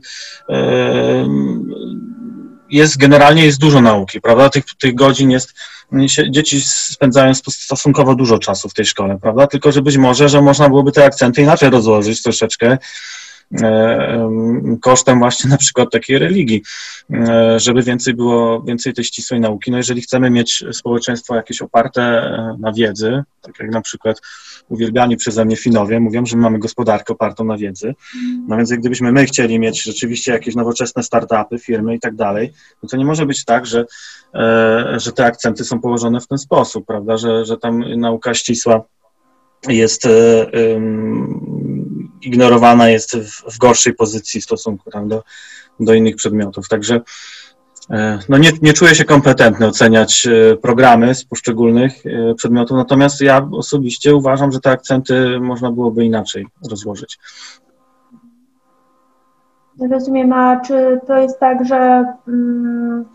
jest generalnie jest dużo nauki, prawda? Tych, tych godzin jest, dzieci spędzają stosunkowo dużo czasu w tej szkole, prawda? Tylko, że być może, że można byłoby te akcenty inaczej rozłożyć troszeczkę, e, kosztem właśnie na przykład takiej religii, e, żeby więcej było, więcej tej ścisłej nauki. No jeżeli chcemy mieć społeczeństwo jakieś oparte e, na wiedzy, tak jak na przykład uwielbiani przeze mnie Finowie mówią, że mamy gospodarkę opartą na wiedzy. No więc gdybyśmy my chcieli mieć rzeczywiście jakieś nowoczesne startupy, firmy i tak dalej, no to nie może być tak, że, e, że te akcenty są położone w ten sposób, prawda, że, że tam nauka ścisła jest e, ignorowana, jest w, w gorszej pozycji w stosunku tam do, do innych przedmiotów. Także no nie, nie czuję się kompetentny oceniać e, programy z poszczególnych e, przedmiotów, natomiast ja osobiście uważam, że te akcenty można byłoby inaczej rozłożyć. Rozumiem, a czy to jest tak, że mm,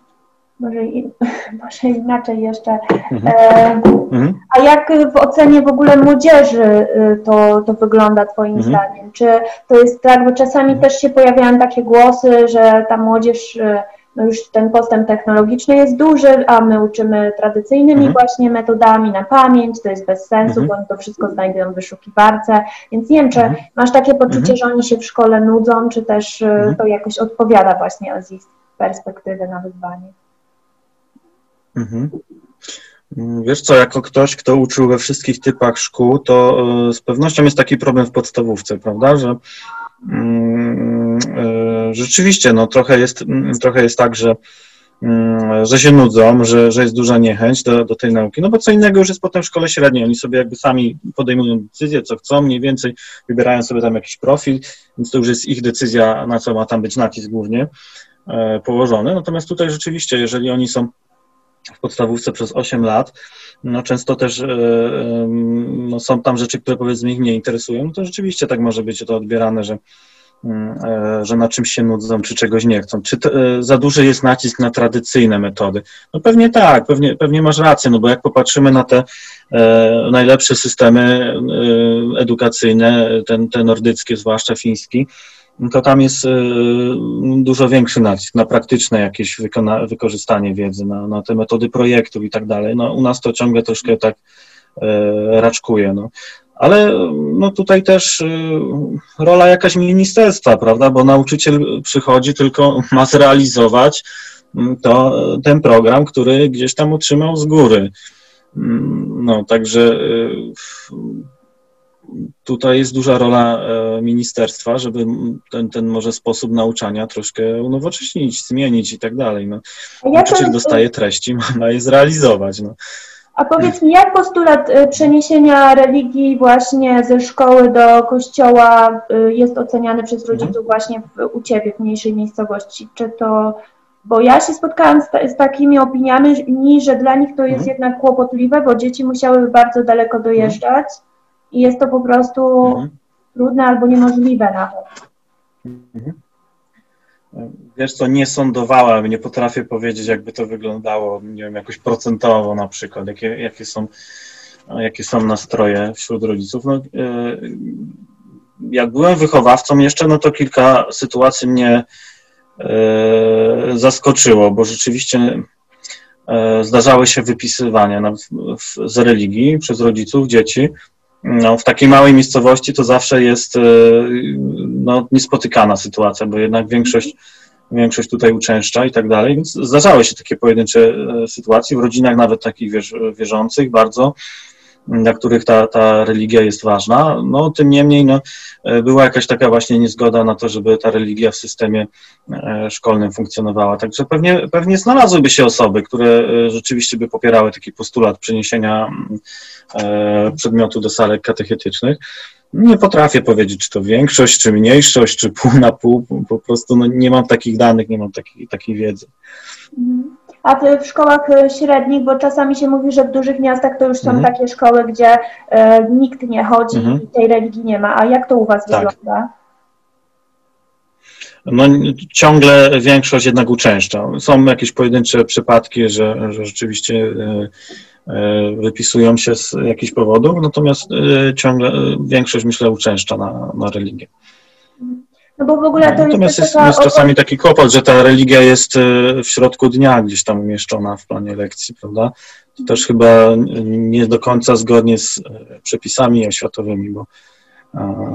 może, może inaczej jeszcze. Mhm. mhm. A jak w ocenie w ogóle młodzieży to, to wygląda Twoim mhm. zdaniem? Czy to jest tak, bo czasami mhm. też się pojawiają takie głosy, że ta młodzież no już ten postęp technologiczny jest duży, a my uczymy tradycyjnymi mhm. właśnie metodami na pamięć, to jest bez sensu, mhm. bo oni to wszystko znajdują w wyszukiwarce, więc nie wiem, czy mhm. masz takie poczucie, mhm. że oni się w szkole nudzą, czy też y, mhm. to jakoś odpowiada właśnie z ich perspektywy na wyzwanie. Mhm. Wiesz co, jako ktoś, kto uczył we wszystkich typach szkół, to y, z pewnością jest taki problem w podstawówce, prawda, że mm, y, rzeczywiście, no trochę jest, mm, trochę jest tak, że, mm, że się nudzą, że, że jest duża niechęć do, do tej nauki, no bo co innego już jest potem w szkole średniej, oni sobie jakby sami podejmują decyzję, co chcą, mniej więcej wybierają sobie tam jakiś profil, więc to już jest ich decyzja, na co ma tam być nacisk głównie e, położony, natomiast tutaj rzeczywiście, jeżeli oni są w podstawówce przez 8 lat, no często też e, no są tam rzeczy, które powiedzmy ich nie interesują, no to rzeczywiście tak może być to odbierane, że, mm, e, że na czymś się nudzą, czy czegoś nie chcą. Czy to, e, za duży jest nacisk na tradycyjne metody? No pewnie tak, pewnie, pewnie masz rację, no bo jak popatrzymy na te najlepsze systemy edukacyjne, ten, te nordyckie, zwłaszcza fiński, to tam jest y, dużo większy nacisk na praktyczne jakieś wykorzystanie wiedzy, na, na te metody projektów i tak dalej. No, u nas to ciągle troszkę tak e, raczkuje. No. Ale no tutaj też y, rola jakaś ministerstwa, prawda, bo nauczyciel przychodzi, tylko ma zrealizować mm, to, ten program, który gdzieś tam otrzymał z góry. Mm, no, także y, tutaj jest duża rola e, ministerstwa, żeby ten, ten może sposób nauczania troszkę unowocześnić, zmienić i tak dalej. No. Nauczyciel dostaje treści, ma je zrealizować. No. A powiedz mi, jak postulat e, przeniesienia religii właśnie ze szkoły do kościoła e, jest oceniany przez mhm. rodziców właśnie w, u Ciebie w mniejszej miejscowości? Czy to, bo ja się spotkałam z, z takimi opiniami, że dla nich to jest mhm. jednak kłopotliwe, bo dzieci musiały bardzo daleko dojeżdżać i jest to po prostu mhm. trudne albo niemożliwe nawet. Mhm. Wiesz co, nie sądowałem, nie potrafię powiedzieć, jakby to wyglądało, nie wiem, jakoś procentowo na przykład, jakie, jakie, są, jakie są nastroje wśród rodziców. No, e, jak byłem wychowawcą jeszcze, no to kilka sytuacji mnie e, zaskoczyło, bo rzeczywiście e, zdarzały się wypisywania z religii przez rodziców, dzieci, no, w takiej małej miejscowości to zawsze jest e, no, niespotykana sytuacja, bo jednak większość, większość tutaj uczęszcza i tak dalej, więc zdarzały się takie pojedyncze e, sytuacje w rodzinach nawet takich wierzących bardzo, dla których ta, ta religia jest ważna. No, tym niemniej no, e, była jakaś taka właśnie niezgoda na to, żeby ta religia w systemie e, szkolnym funkcjonowała. Także pewnie, pewnie znalazłyby się osoby, które e, rzeczywiście by popierały taki postulat przeniesienia przedmiotu do salek katechetycznych. Nie potrafię powiedzieć, czy to większość, czy mniejszość, czy pół na pół. Po prostu no, nie mam takich danych, nie mam takiej, takiej wiedzy. Mhm. A w szkołach e, średnich, bo czasami się mówi, że w dużych miastach to już są mhm. takie szkoły, gdzie e, nikt nie chodzi mhm. i tej religii nie ma. A jak to u Was tak. wygląda? No, ciągle większość jednak uczęszcza. Są jakieś pojedyncze przypadki, że, że rzeczywiście e, e, wypisują się z jakichś powodów, natomiast ciągle większość, myślę, uczęszcza na, na religię. No bo w ogóle to Natomiast jest, jest, jest czasami taki kłopot, że ta religia jest e, w środku dnia gdzieś tam umieszczona w planie lekcji, prawda? To też chyba nie do końca zgodnie z e, przepisami oświatowymi, bo,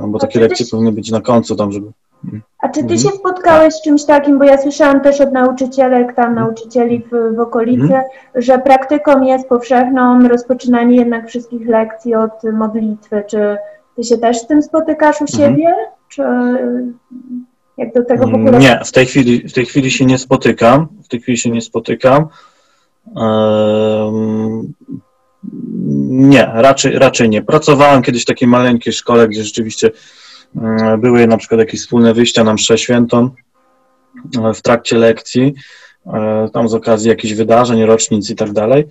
bo takie lekcje ty... powinny być na końcu tam, żeby... Mm. A czy ty mhm. się spotkałeś z czymś takim, bo ja słyszałam też od nauczycielek, tam mhm. nauczycieli w, w okolicy, mhm. że praktyką jest powszechną rozpoczynanie jednak wszystkich lekcji od modlitwy. Czy ty się też z tym spotykasz u siebie? Czy jak do tego w ogóle... Nie, w tej chwili, w tej chwili się nie spotykam. W tej chwili się nie spotykam. Nie, raczej, raczej nie. Pracowałem kiedyś w takiej maleńkiej szkole, gdzie rzeczywiście mm, były na przykład jakieś wspólne wyjścia na mszę świętą e, w trakcie lekcji, e, tam z okazji jakichś wydarzeń, rocznic i tak dalej.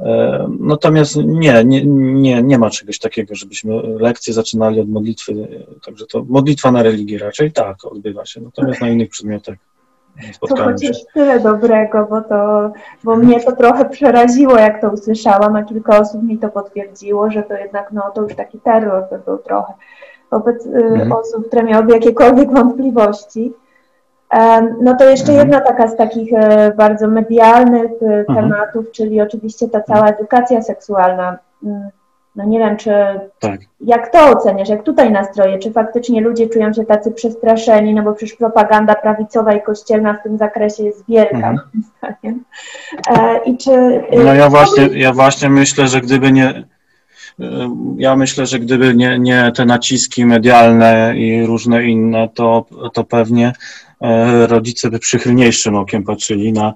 E, natomiast nie, nie, nie, nie ma czegoś takiego, żebyśmy lekcje zaczynali od modlitwy, także to modlitwa na religii raczej tak odbywa się, natomiast na innych przedmiotach to chociaż tyle dobrego, bo to, bo mnie to trochę przeraziło, jak to usłyszałam, a kilka osób mi to potwierdziło, że to jednak, no to już taki terror by był trochę wobec y, mhm. osób, które miałyby jakiekolwiek wątpliwości. No to jeszcze mhm. jedna taka z takich e, bardzo medialnych e, mhm. tematów, czyli oczywiście ta cała edukacja seksualna. Mm, no nie wiem, czy tak. jak to oceniasz, jak tutaj nastroje, czy faktycznie ludzie czują się tacy przestraszeni, no bo przecież propaganda prawicowa i kościelna w tym zakresie jest wielka, mhm. moim zdaniem. E, I czy... No ja właśnie, ja właśnie myślę, że gdyby nie ja myślę, że gdyby nie, nie te naciski medialne i różne inne, to, to pewnie rodzice by przychylniejszym okiem patrzyli na,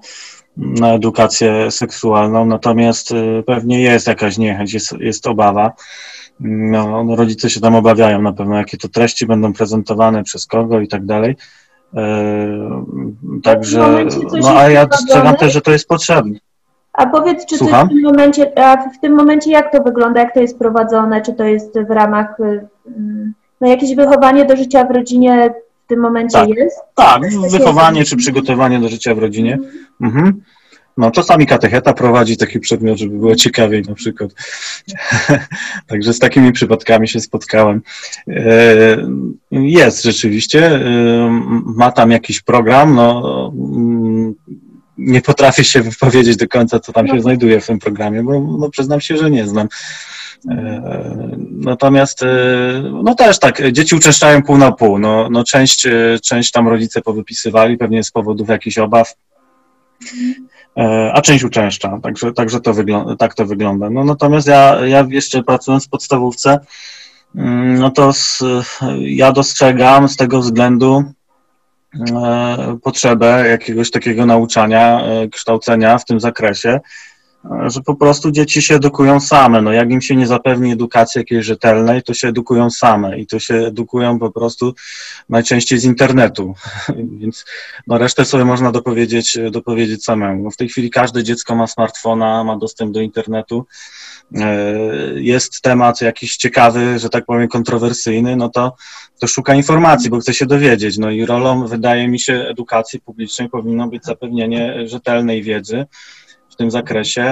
na edukację seksualną, natomiast e, pewnie jest jakaś niechęć, jest, jest obawa. No, no, rodzice się tam obawiają na pewno, jakie to treści będą prezentowane, przez kogo i tak dalej. E, także, no a ja dostrzegam też, że to jest potrzebne. A powiedz, czy w tym momencie, w tym momencie jak to wygląda, jak to jest prowadzone, czy to jest w ramach, y, mm, no jakieś wychowanie do życia w rodzinie tym momencie tak. jest? Tak, wychowanie czy przygotowanie do życia w rodzinie. Mhm. No czasami katecheta prowadzi taki przedmiot, żeby było ciekawiej na przykład. Także z takimi przypadkami się spotkałem. E, jest rzeczywiście, e, ma tam jakiś program, no nie potrafię się wypowiedzieć do końca, co tam się no. znajduje w tym programie, bo no, przyznam się, że nie znam. E, natomiast, e, no też tak, dzieci uczęszczają pół na pół. No, no część, e, część tam rodzice powypisywali, pewnie z powodów jakichś obaw, a część uczęszcza, także, także to wygląda, tak to wygląda. No, natomiast ja, ja jeszcze pracując w podstawówce, mm, no to z, ja dostrzegam z tego względu, E, potrzebę jakiegoś takiego nauczania, e, kształcenia w tym zakresie, że po prostu dzieci się edukują same. No jak im się nie zapewni edukacji jakiejś rzetelnej, to się edukują same i to się edukują po prostu najczęściej z internetu. Więc no resztę sobie można dopowiedzieć, dopowiedzieć samemu. No w tej chwili każde dziecko ma smartfona, ma dostęp do internetu. Jest temat jakiś ciekawy, że tak powiem, kontrowersyjny, no to to szuka informacji, bo chce się dowiedzieć. No i rolą, wydaje mi się, edukacji publicznej powinno być zapewnienie rzetelnej wiedzy tym zakresie,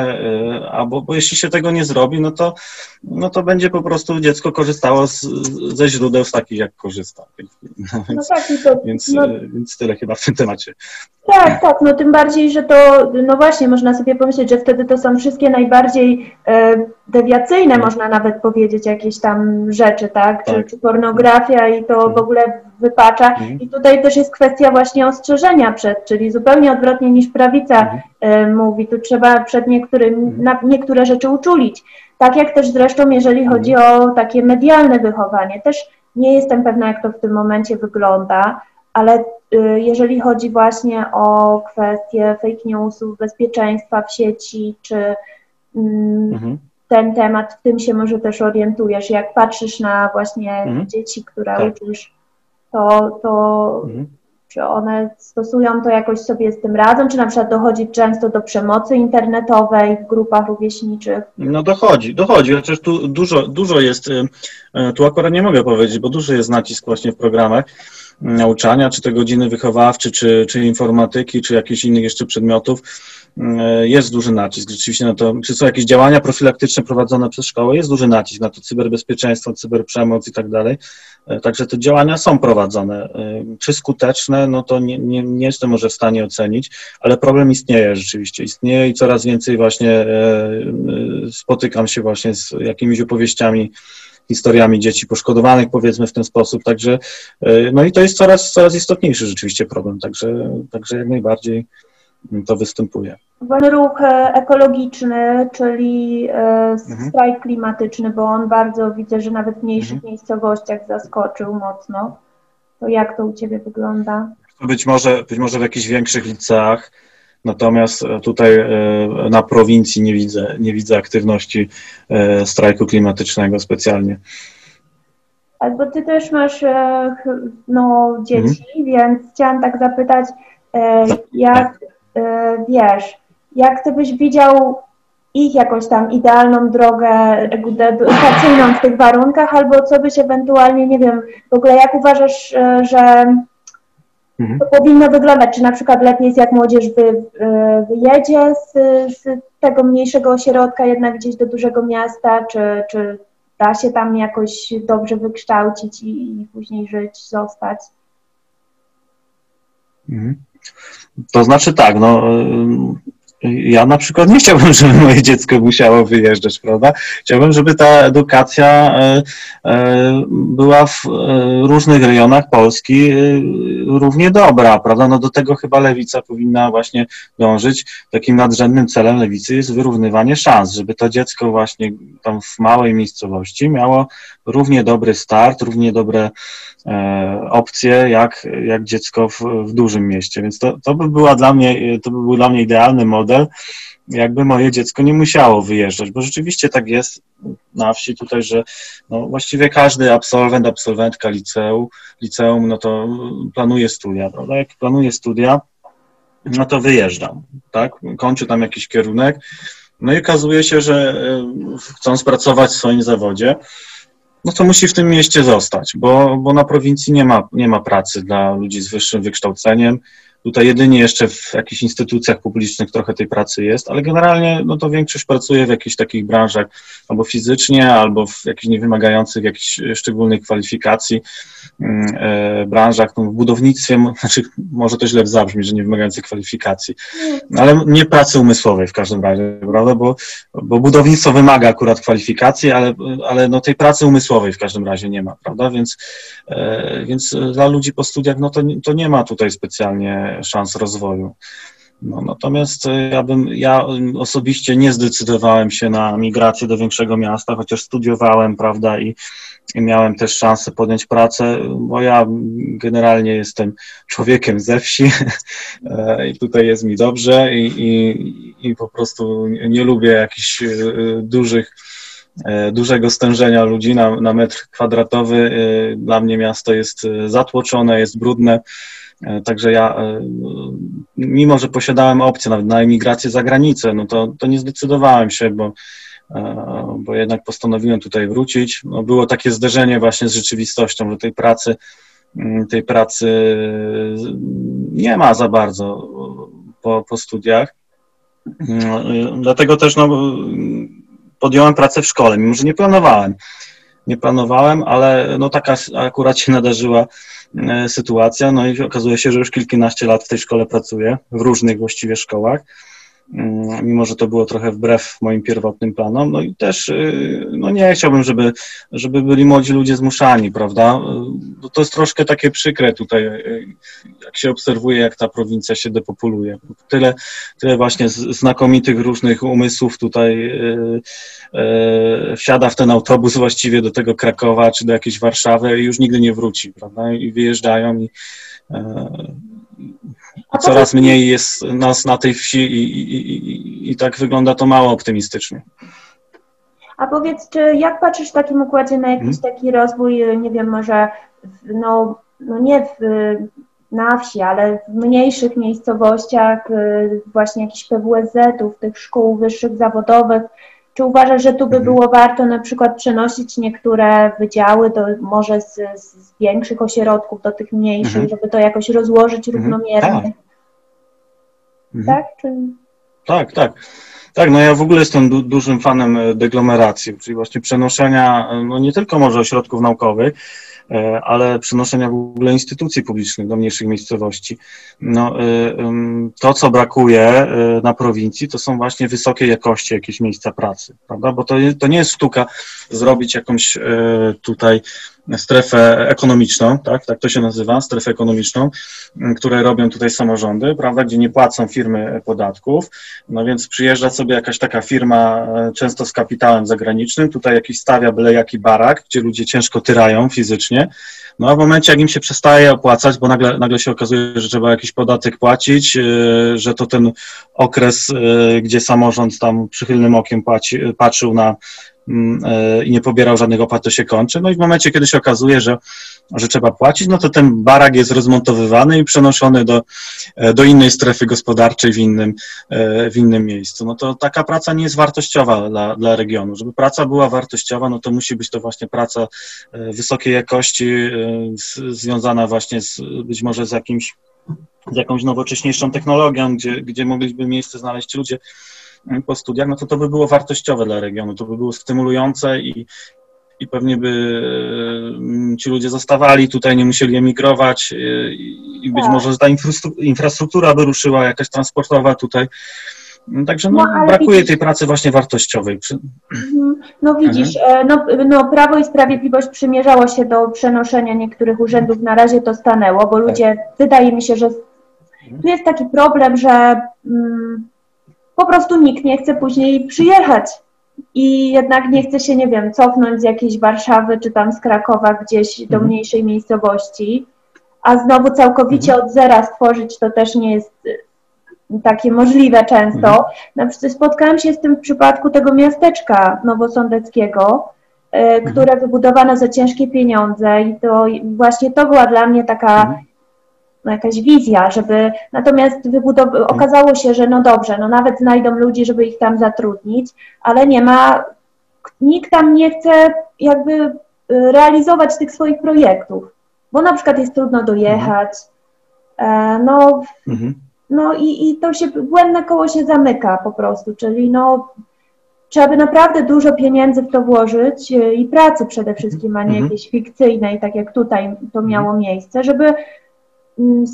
y, albo bo jeśli się tego nie zrobi, no to, no to będzie po prostu dziecko korzystało z, ze źródeł takich, jak korzysta. No, więc, no tak, to, więc, no, więc tyle chyba w tym temacie. Tak, tak, no tym bardziej, że to, no właśnie, można sobie pomyśleć, że wtedy to są wszystkie najbardziej e, dewiacyjne, tak. można nawet powiedzieć, jakieś tam rzeczy, tak? Czy, tak. czy pornografia i to w mhm. ogóle wypacza. Mhm. I tutaj też jest kwestia właśnie ostrzeżenia przed, czyli zupełnie odwrotnie niż prawica mhm. e, mówi, tu trzeba przed niektórym, na niektóre rzeczy uczulić. Tak jak też zresztą, jeżeli chodzi o takie medialne wychowanie, też nie jestem pewna, jak to w tym momencie wygląda, ale y, jeżeli chodzi właśnie o kwestie fake newsów, bezpieczeństwa w sieci, czy mm, mhm. ten temat, w tym się może też orientujesz, jak patrzysz na właśnie mhm. dzieci, które tak. uczysz, to, to mhm. czy one stosują to jakoś sobie z tym radzą, czy na przykład dochodzi często do przemocy internetowej w grupach rówieśniczych? No dochodzi, dochodzi, chociaż tu dużo, dużo jest, y, y, tu akurat nie mogę powiedzieć, bo dużo jest nacisk właśnie w programach, nauczania, czy te godziny wychowawcze, czy, czy informatyki, czy jakichś innych jeszcze przedmiotów, e, jest duży nacisk rzeczywiście na to, czy są jakieś działania profilaktyczne prowadzone przez szkołę, jest duży nacisk na to cyberbezpieczeństwo, cyberprzemoc i tak dalej. E, także te działania są prowadzone. E, czy skuteczne, no to nie, nie, nie jestem może w stanie ocenić, ale problem istnieje rzeczywiście. Istnieje i coraz więcej właśnie spotykam się właśnie z jakimiś opowieściami historiami dzieci poszkodowanych, powiedzmy w ten sposób. Także, e, no i to jest coraz, coraz istotniejszy rzeczywiście problem, także, także jak najbardziej to występuje. Ruch e, ekologiczny, czyli e, mhm. strajk klimatyczny, bo on bardzo widzę, że nawet w mniejszych mhm. miejscowościach zaskoczył mocno. To jak to u Ciebie wygląda? Być może, być może w jakichś większych liceach, Natomiast e, tutaj e, na prowincji nie widzę, nie widzę aktywności e, strajku klimatycznego specjalnie. Tak, bo ty też masz no, dzieci, mhm. więc chciałam tak zapytać, tak. jak wiesz, jak ty byś widział ich jakąś tam idealną drogę edukacyjną w tych warunkach, albo co byś ewentualnie, nie wiem, w ogóle jak uważasz, że Mhm. To powinno wyglądać, czy na przykład lepiej jest, jak młodzież wy, e, wyjedzie z, z tego mniejszego ośrodka jednak gdzieś do dużego miasta, czy, czy da się tam jakoś dobrze wykształcić i, i później żyć, zostać? Mhm. To znaczy tak, no ja na przykład nie chciałbym, żeby moje dziecko musiało wyjeżdżać, prawda? Chciałbym, żeby ta edukacja e, e, była w e, różnych rejonach Polski równie dobra, prawda? No do tego chyba lewica powinna właśnie dążyć. Takim nadrzędnym celem lewicy jest wyrównywanie szans, żeby to dziecko właśnie tam w małej miejscowości miało równie dobry start, równie dobre opcje jak, jak dziecko w, w dużym mieście. Więc to, to by była dla mnie, to by był dla mnie idealny model jakby moje dziecko nie musiało wyjeżdżać, bo rzeczywiście tak jest na wsi tutaj, że no właściwie każdy absolwent, absolwentka liceum, liceum, no to planuje studia, prawda? Jak planuje studia, no to wyjeżdżam, tak? Kończy tam jakiś kierunek, no i okazuje się, że e, chcąc pracować w swoim zawodzie, no to musi w tym mieście zostać, bo, bo na prowincji nie ma, nie ma pracy dla ludzi z wyższym wykształceniem, Tutaj jedynie jeszcze w jakichś instytucjach publicznych trochę tej pracy jest, ale generalnie no to większość pracuje w jakichś takich branżach albo fizycznie, albo w jakichś niewymagających jakichś szczególnych kwalifikacji mm, e, branżach, no w budownictwie, znaczy może to źle zabrzmi, że nie wymagających kwalifikacji, ale nie pracy umysłowej w każdym razie, prawda, bo, bo budownictwo wymaga akurat kwalifikacji, ale, ale no tej pracy umysłowej w każdym razie nie ma, prawda, więc, e, więc dla ludzi po studiach no to, to nie ma tutaj specjalnie szans rozwoju. No, natomiast e, ja bym, ja osobiście nie zdecydowałem się na migrację do większego miasta, chociaż studiowałem, prawda, i, i miałem też szansę podjąć pracę, bo ja generalnie jestem człowiekiem ze wsi e, i tutaj jest mi dobrze i, i, i po prostu nie lubię jakichś e, dużych dużego stężenia ludzi na, na metr kwadratowy. Dla mnie miasto jest zatłoczone, jest brudne także ja, e, mimo że posiadałem opcję nawet na emigrację za granicę, no to, to nie zdecydowałem się, bo, e, bo jednak postanowiłem tutaj wrócić. No było takie zderzenie właśnie z rzeczywistością, że tej pracy, mm, tej pracy nie ma za bardzo po, po studiach. Mm, dlatego też no, podjąłem pracę w szkole, mimo że nie planowałem. Nie planowałem, ale no taka akurat się nadarzyła E, sytuacja, no i okazuje się, że już kilkanaście lat w tej szkole pracuję, w różnych właściwie szkołach, mimo że to było trochę wbrew moim pierwotnym planom, no i też y, no nie chciałbym, żeby, żeby byli młodzi ludzie zmuszani, prawda, to jest troszkę takie przykre tutaj, y, jak się obserwuje, jak ta prowincja się depopuluje. Tyle, tyle właśnie znakomitych różnych umysłów tutaj y, wsiada w ten autobus właściwie do tego Krakowa czy do jakiejś Warszawy i już nigdy nie wróci, prawda, i wyjeżdżają i coraz mniej jest nas na tej wsi i, i, i, i tak wygląda to mało optymistycznie. A powiedz, czy jak patrzysz w takim układzie na jakiś hmm? taki rozwój, nie wiem, może no, no nie w, na wsi, ale w mniejszych miejscowościach, y, właśnie jakichś PWSZ-ów, tych szkół wyższych zawodowych, czy uważasz, że tu by mhm. było warto na przykład przenosić niektóre wydziały do, może z, z większych ośrodków do tych mniejszych, mhm. żeby to jakoś rozłożyć mhm. równomiernie? Tak. Mhm. Tak? Czy... tak, tak. Tak, no ja w ogóle jestem du dużym fanem e, deglomeracji, czyli właśnie przenoszenia e, no nie tylko może ośrodków naukowych, e, ale przenoszenia w ogóle instytucji publicznych do mniejszych miejscowości. No, to, co brakuje na prowincji, to są właśnie wysokiej jakości jakieś miejsca pracy, prawda? Bo to, to nie jest sztuka zrobić jakąś tutaj strefę ekonomiczną, tak, tak to się nazywa, strefę ekonomiczną, które robią tutaj samorządy, prawda, gdzie nie płacą firmy podatków, no więc przyjeżdża sobie jakaś taka firma, e, często z kapitałem zagranicznym, tutaj jakiś stawia byle jaki barak, gdzie ludzie ciężko tyrają fizycznie, no a w momencie, jak im się przestaje opłacać, bo nagle, nagle się okazuje, że trzeba jakiś podatek płacić, e, że to ten okres, e, gdzie samorząd tam przychylnym okiem płaci, patrzył na Mm, i nie pobierał żadnych opłat, to się kończy. No i w momencie, kiedy się okazuje, że, że trzeba płacić, no to ten barak jest rozmontowywany i przenoszony do, e, do innej strefy gospodarczej w innym, e, w innym miejscu. No to taka praca nie jest wartościowa dla, dla regionu. Żeby praca była wartościowa, no to musi być to właśnie praca wysokiej jakości, związana właśnie z, być może z jakimś z jakąś nowocześniejszą technologią, gdzie, gdzie mogliby miejsce znaleźć ludzie, po studiach, no to to by było wartościowe dla regionu, to by było stymulujące i, i pewnie by mm, ci ludzie zostawali tutaj, nie musieli emigrować y, i, być tak. może ta infrastruktura by ruszyła, jakaś transportowa tutaj. Także no, no brakuje widzisz, tej pracy właśnie wartościowej. Mhm. No widzisz, mhm. no, no Prawo i Sprawiedliwość przymierzało się do przenoszenia niektórych urzędów, na razie to stanęło, bo ludzie, tak. wydaje mi się, że tu jest taki problem, że mm, po prostu nikt nie chce później przyjechać i jednak nie chce się, nie wiem, cofnąć z jakiejś Warszawy czy tam z Krakowa gdzieś do mhm. mniejszej miejscowości, a znowu całkowicie mhm. od zera stworzyć to też nie jest y, takie możliwe często. Mhm. Na przykład spotkałam się z tym w przypadku tego miasteczka nowosądeckiego, y, które wybudowano za ciężkie pieniądze i to właśnie to była dla mnie taka no, jakaś wizja, żeby natomiast wybudow- okazało się, że no dobrze, no nawet znajdą ludzi, żeby ich tam zatrudnić, ale nie ma, nikt tam nie chce jakby y, realizować tych swoich projektów, bo na przykład jest trudno dojechać, e, no, mhm. no i, i to się, błędne koło się zamyka po prostu, czyli no trzeba by naprawdę dużo pieniędzy w to włożyć y, i pracy przede wszystkim, a nie mhm. jakieś fikcyjnej, tak jak tutaj to miało miejsce, żeby Mm,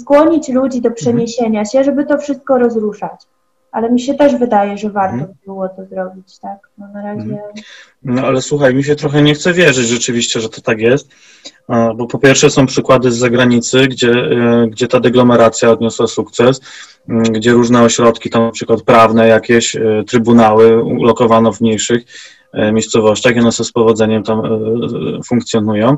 skłonić ludzi do przeniesienia się, żeby to wszystko rozruszać. Ale mi się też wydaje, że warto mhm. było to zrobić, tak? No na razie. Mhm. No ale słuchaj, mi się trochę nie chce wierzyć rzeczywiście, że to tak jest, bo po pierwsze są przykłady z zagranicy, gdzie, e, gdzie ta deglomeracja odniosła sukces, gdzie różne ośrodki, tam na przykład prawne, jakieś e, trybunały ulokowano w mniejszych miejscowościach i one z powodzeniem tam funkcjonują.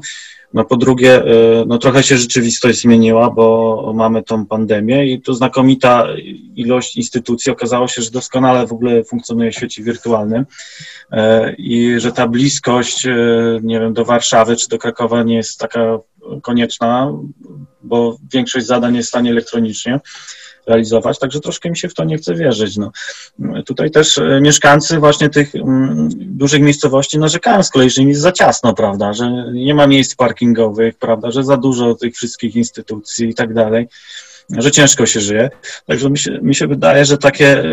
No po drugie, no trochę się rzeczywistość zmieniła, bo mamy tą pandemię i tu znakomita ilość instytucji okazało się, że doskonale w ogóle funkcjonuje w świecie wirtualnym i że ta bliskość, nie wiem, do Warszawy czy do Krakowa nie jest taka konieczna, bo większość zadań jest w stanie elektronicznie realizować, także troszkę mi się w to nie chce wierzyć. No. Tutaj też e, mieszkańcy właśnie tych mm, dużych miejscowości narzekają z kolei, że im jest za ciasno, prawda, że nie ma miejsc parkingowych, prawda, że za dużo tych wszystkich instytucji i tak dalej że ciężko się żyje. Także mi się, mi się wydaje, że takie,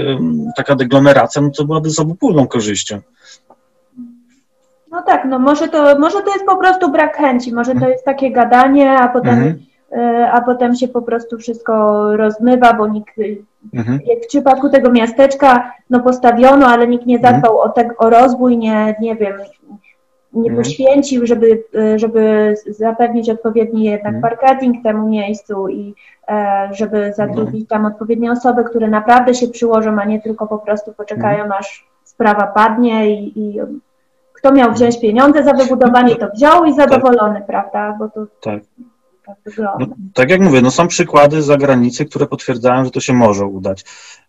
taka deglomeracja no to byłaby z obopólną korzyścią. No tak, no może to, może to jest po prostu brak chęci, może to jest takie gadanie, a potem mhm. A potem się po prostu wszystko rozmywa, bo nikt, mhm. jak w przypadku tego miasteczka, no postawiono, ale nikt nie zadbał mhm. o, te, o rozwój, nie, nie wiem, nie mhm. poświęcił, żeby, e, żeby zapewnić odpowiedni jednak mhm. marketing temu miejscu i e, żeby zatrudnić tam odpowiednie osoby, które naprawdę się przyłożą, a nie tylko po prostu poczekają, mhm. aż sprawa padnie i, i kto miał wziąć pieniądze za wybudowanie, to wziął i zadowolony, tak. prawda? Bo to tak tak. No, tak jak mówię, no są przykłady z zagranicy, które potwierdzają, że to się może udać.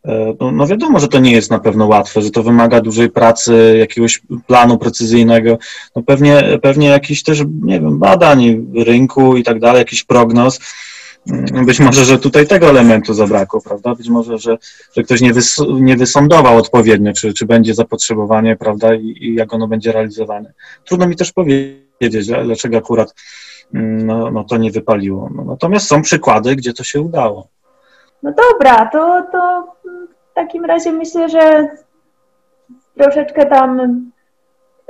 E, no, no, wiadomo, że to nie jest na pewno łatwe, że to wymaga dużej pracy, jakiegoś planu precyzyjnego, no pewnie, pewnie jakichś też, nie wiem, badań rynku i tak dalej, jakiś prognoz. Mm, być może, że tutaj tego elementu zabrakło, prawda? Być może, że, że ktoś nie, wys, nie wysądował odpowiednio, czy, czy będzie zapotrzebowanie, prawda, i, i jak ono będzie realizowane. Trudno mi też powiedzieć, dlaczego akurat no, no to nie wypaliło. No, natomiast są przykłady, gdzie to się udało. No dobra, to, to w takim razie myślę, że troszeczkę tam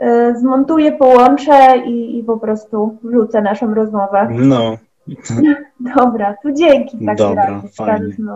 y, zmontuję, połączę i, i po prostu wrzucę naszą rozmowę. No. Dobra, to dzięki. Dobra, fajnie.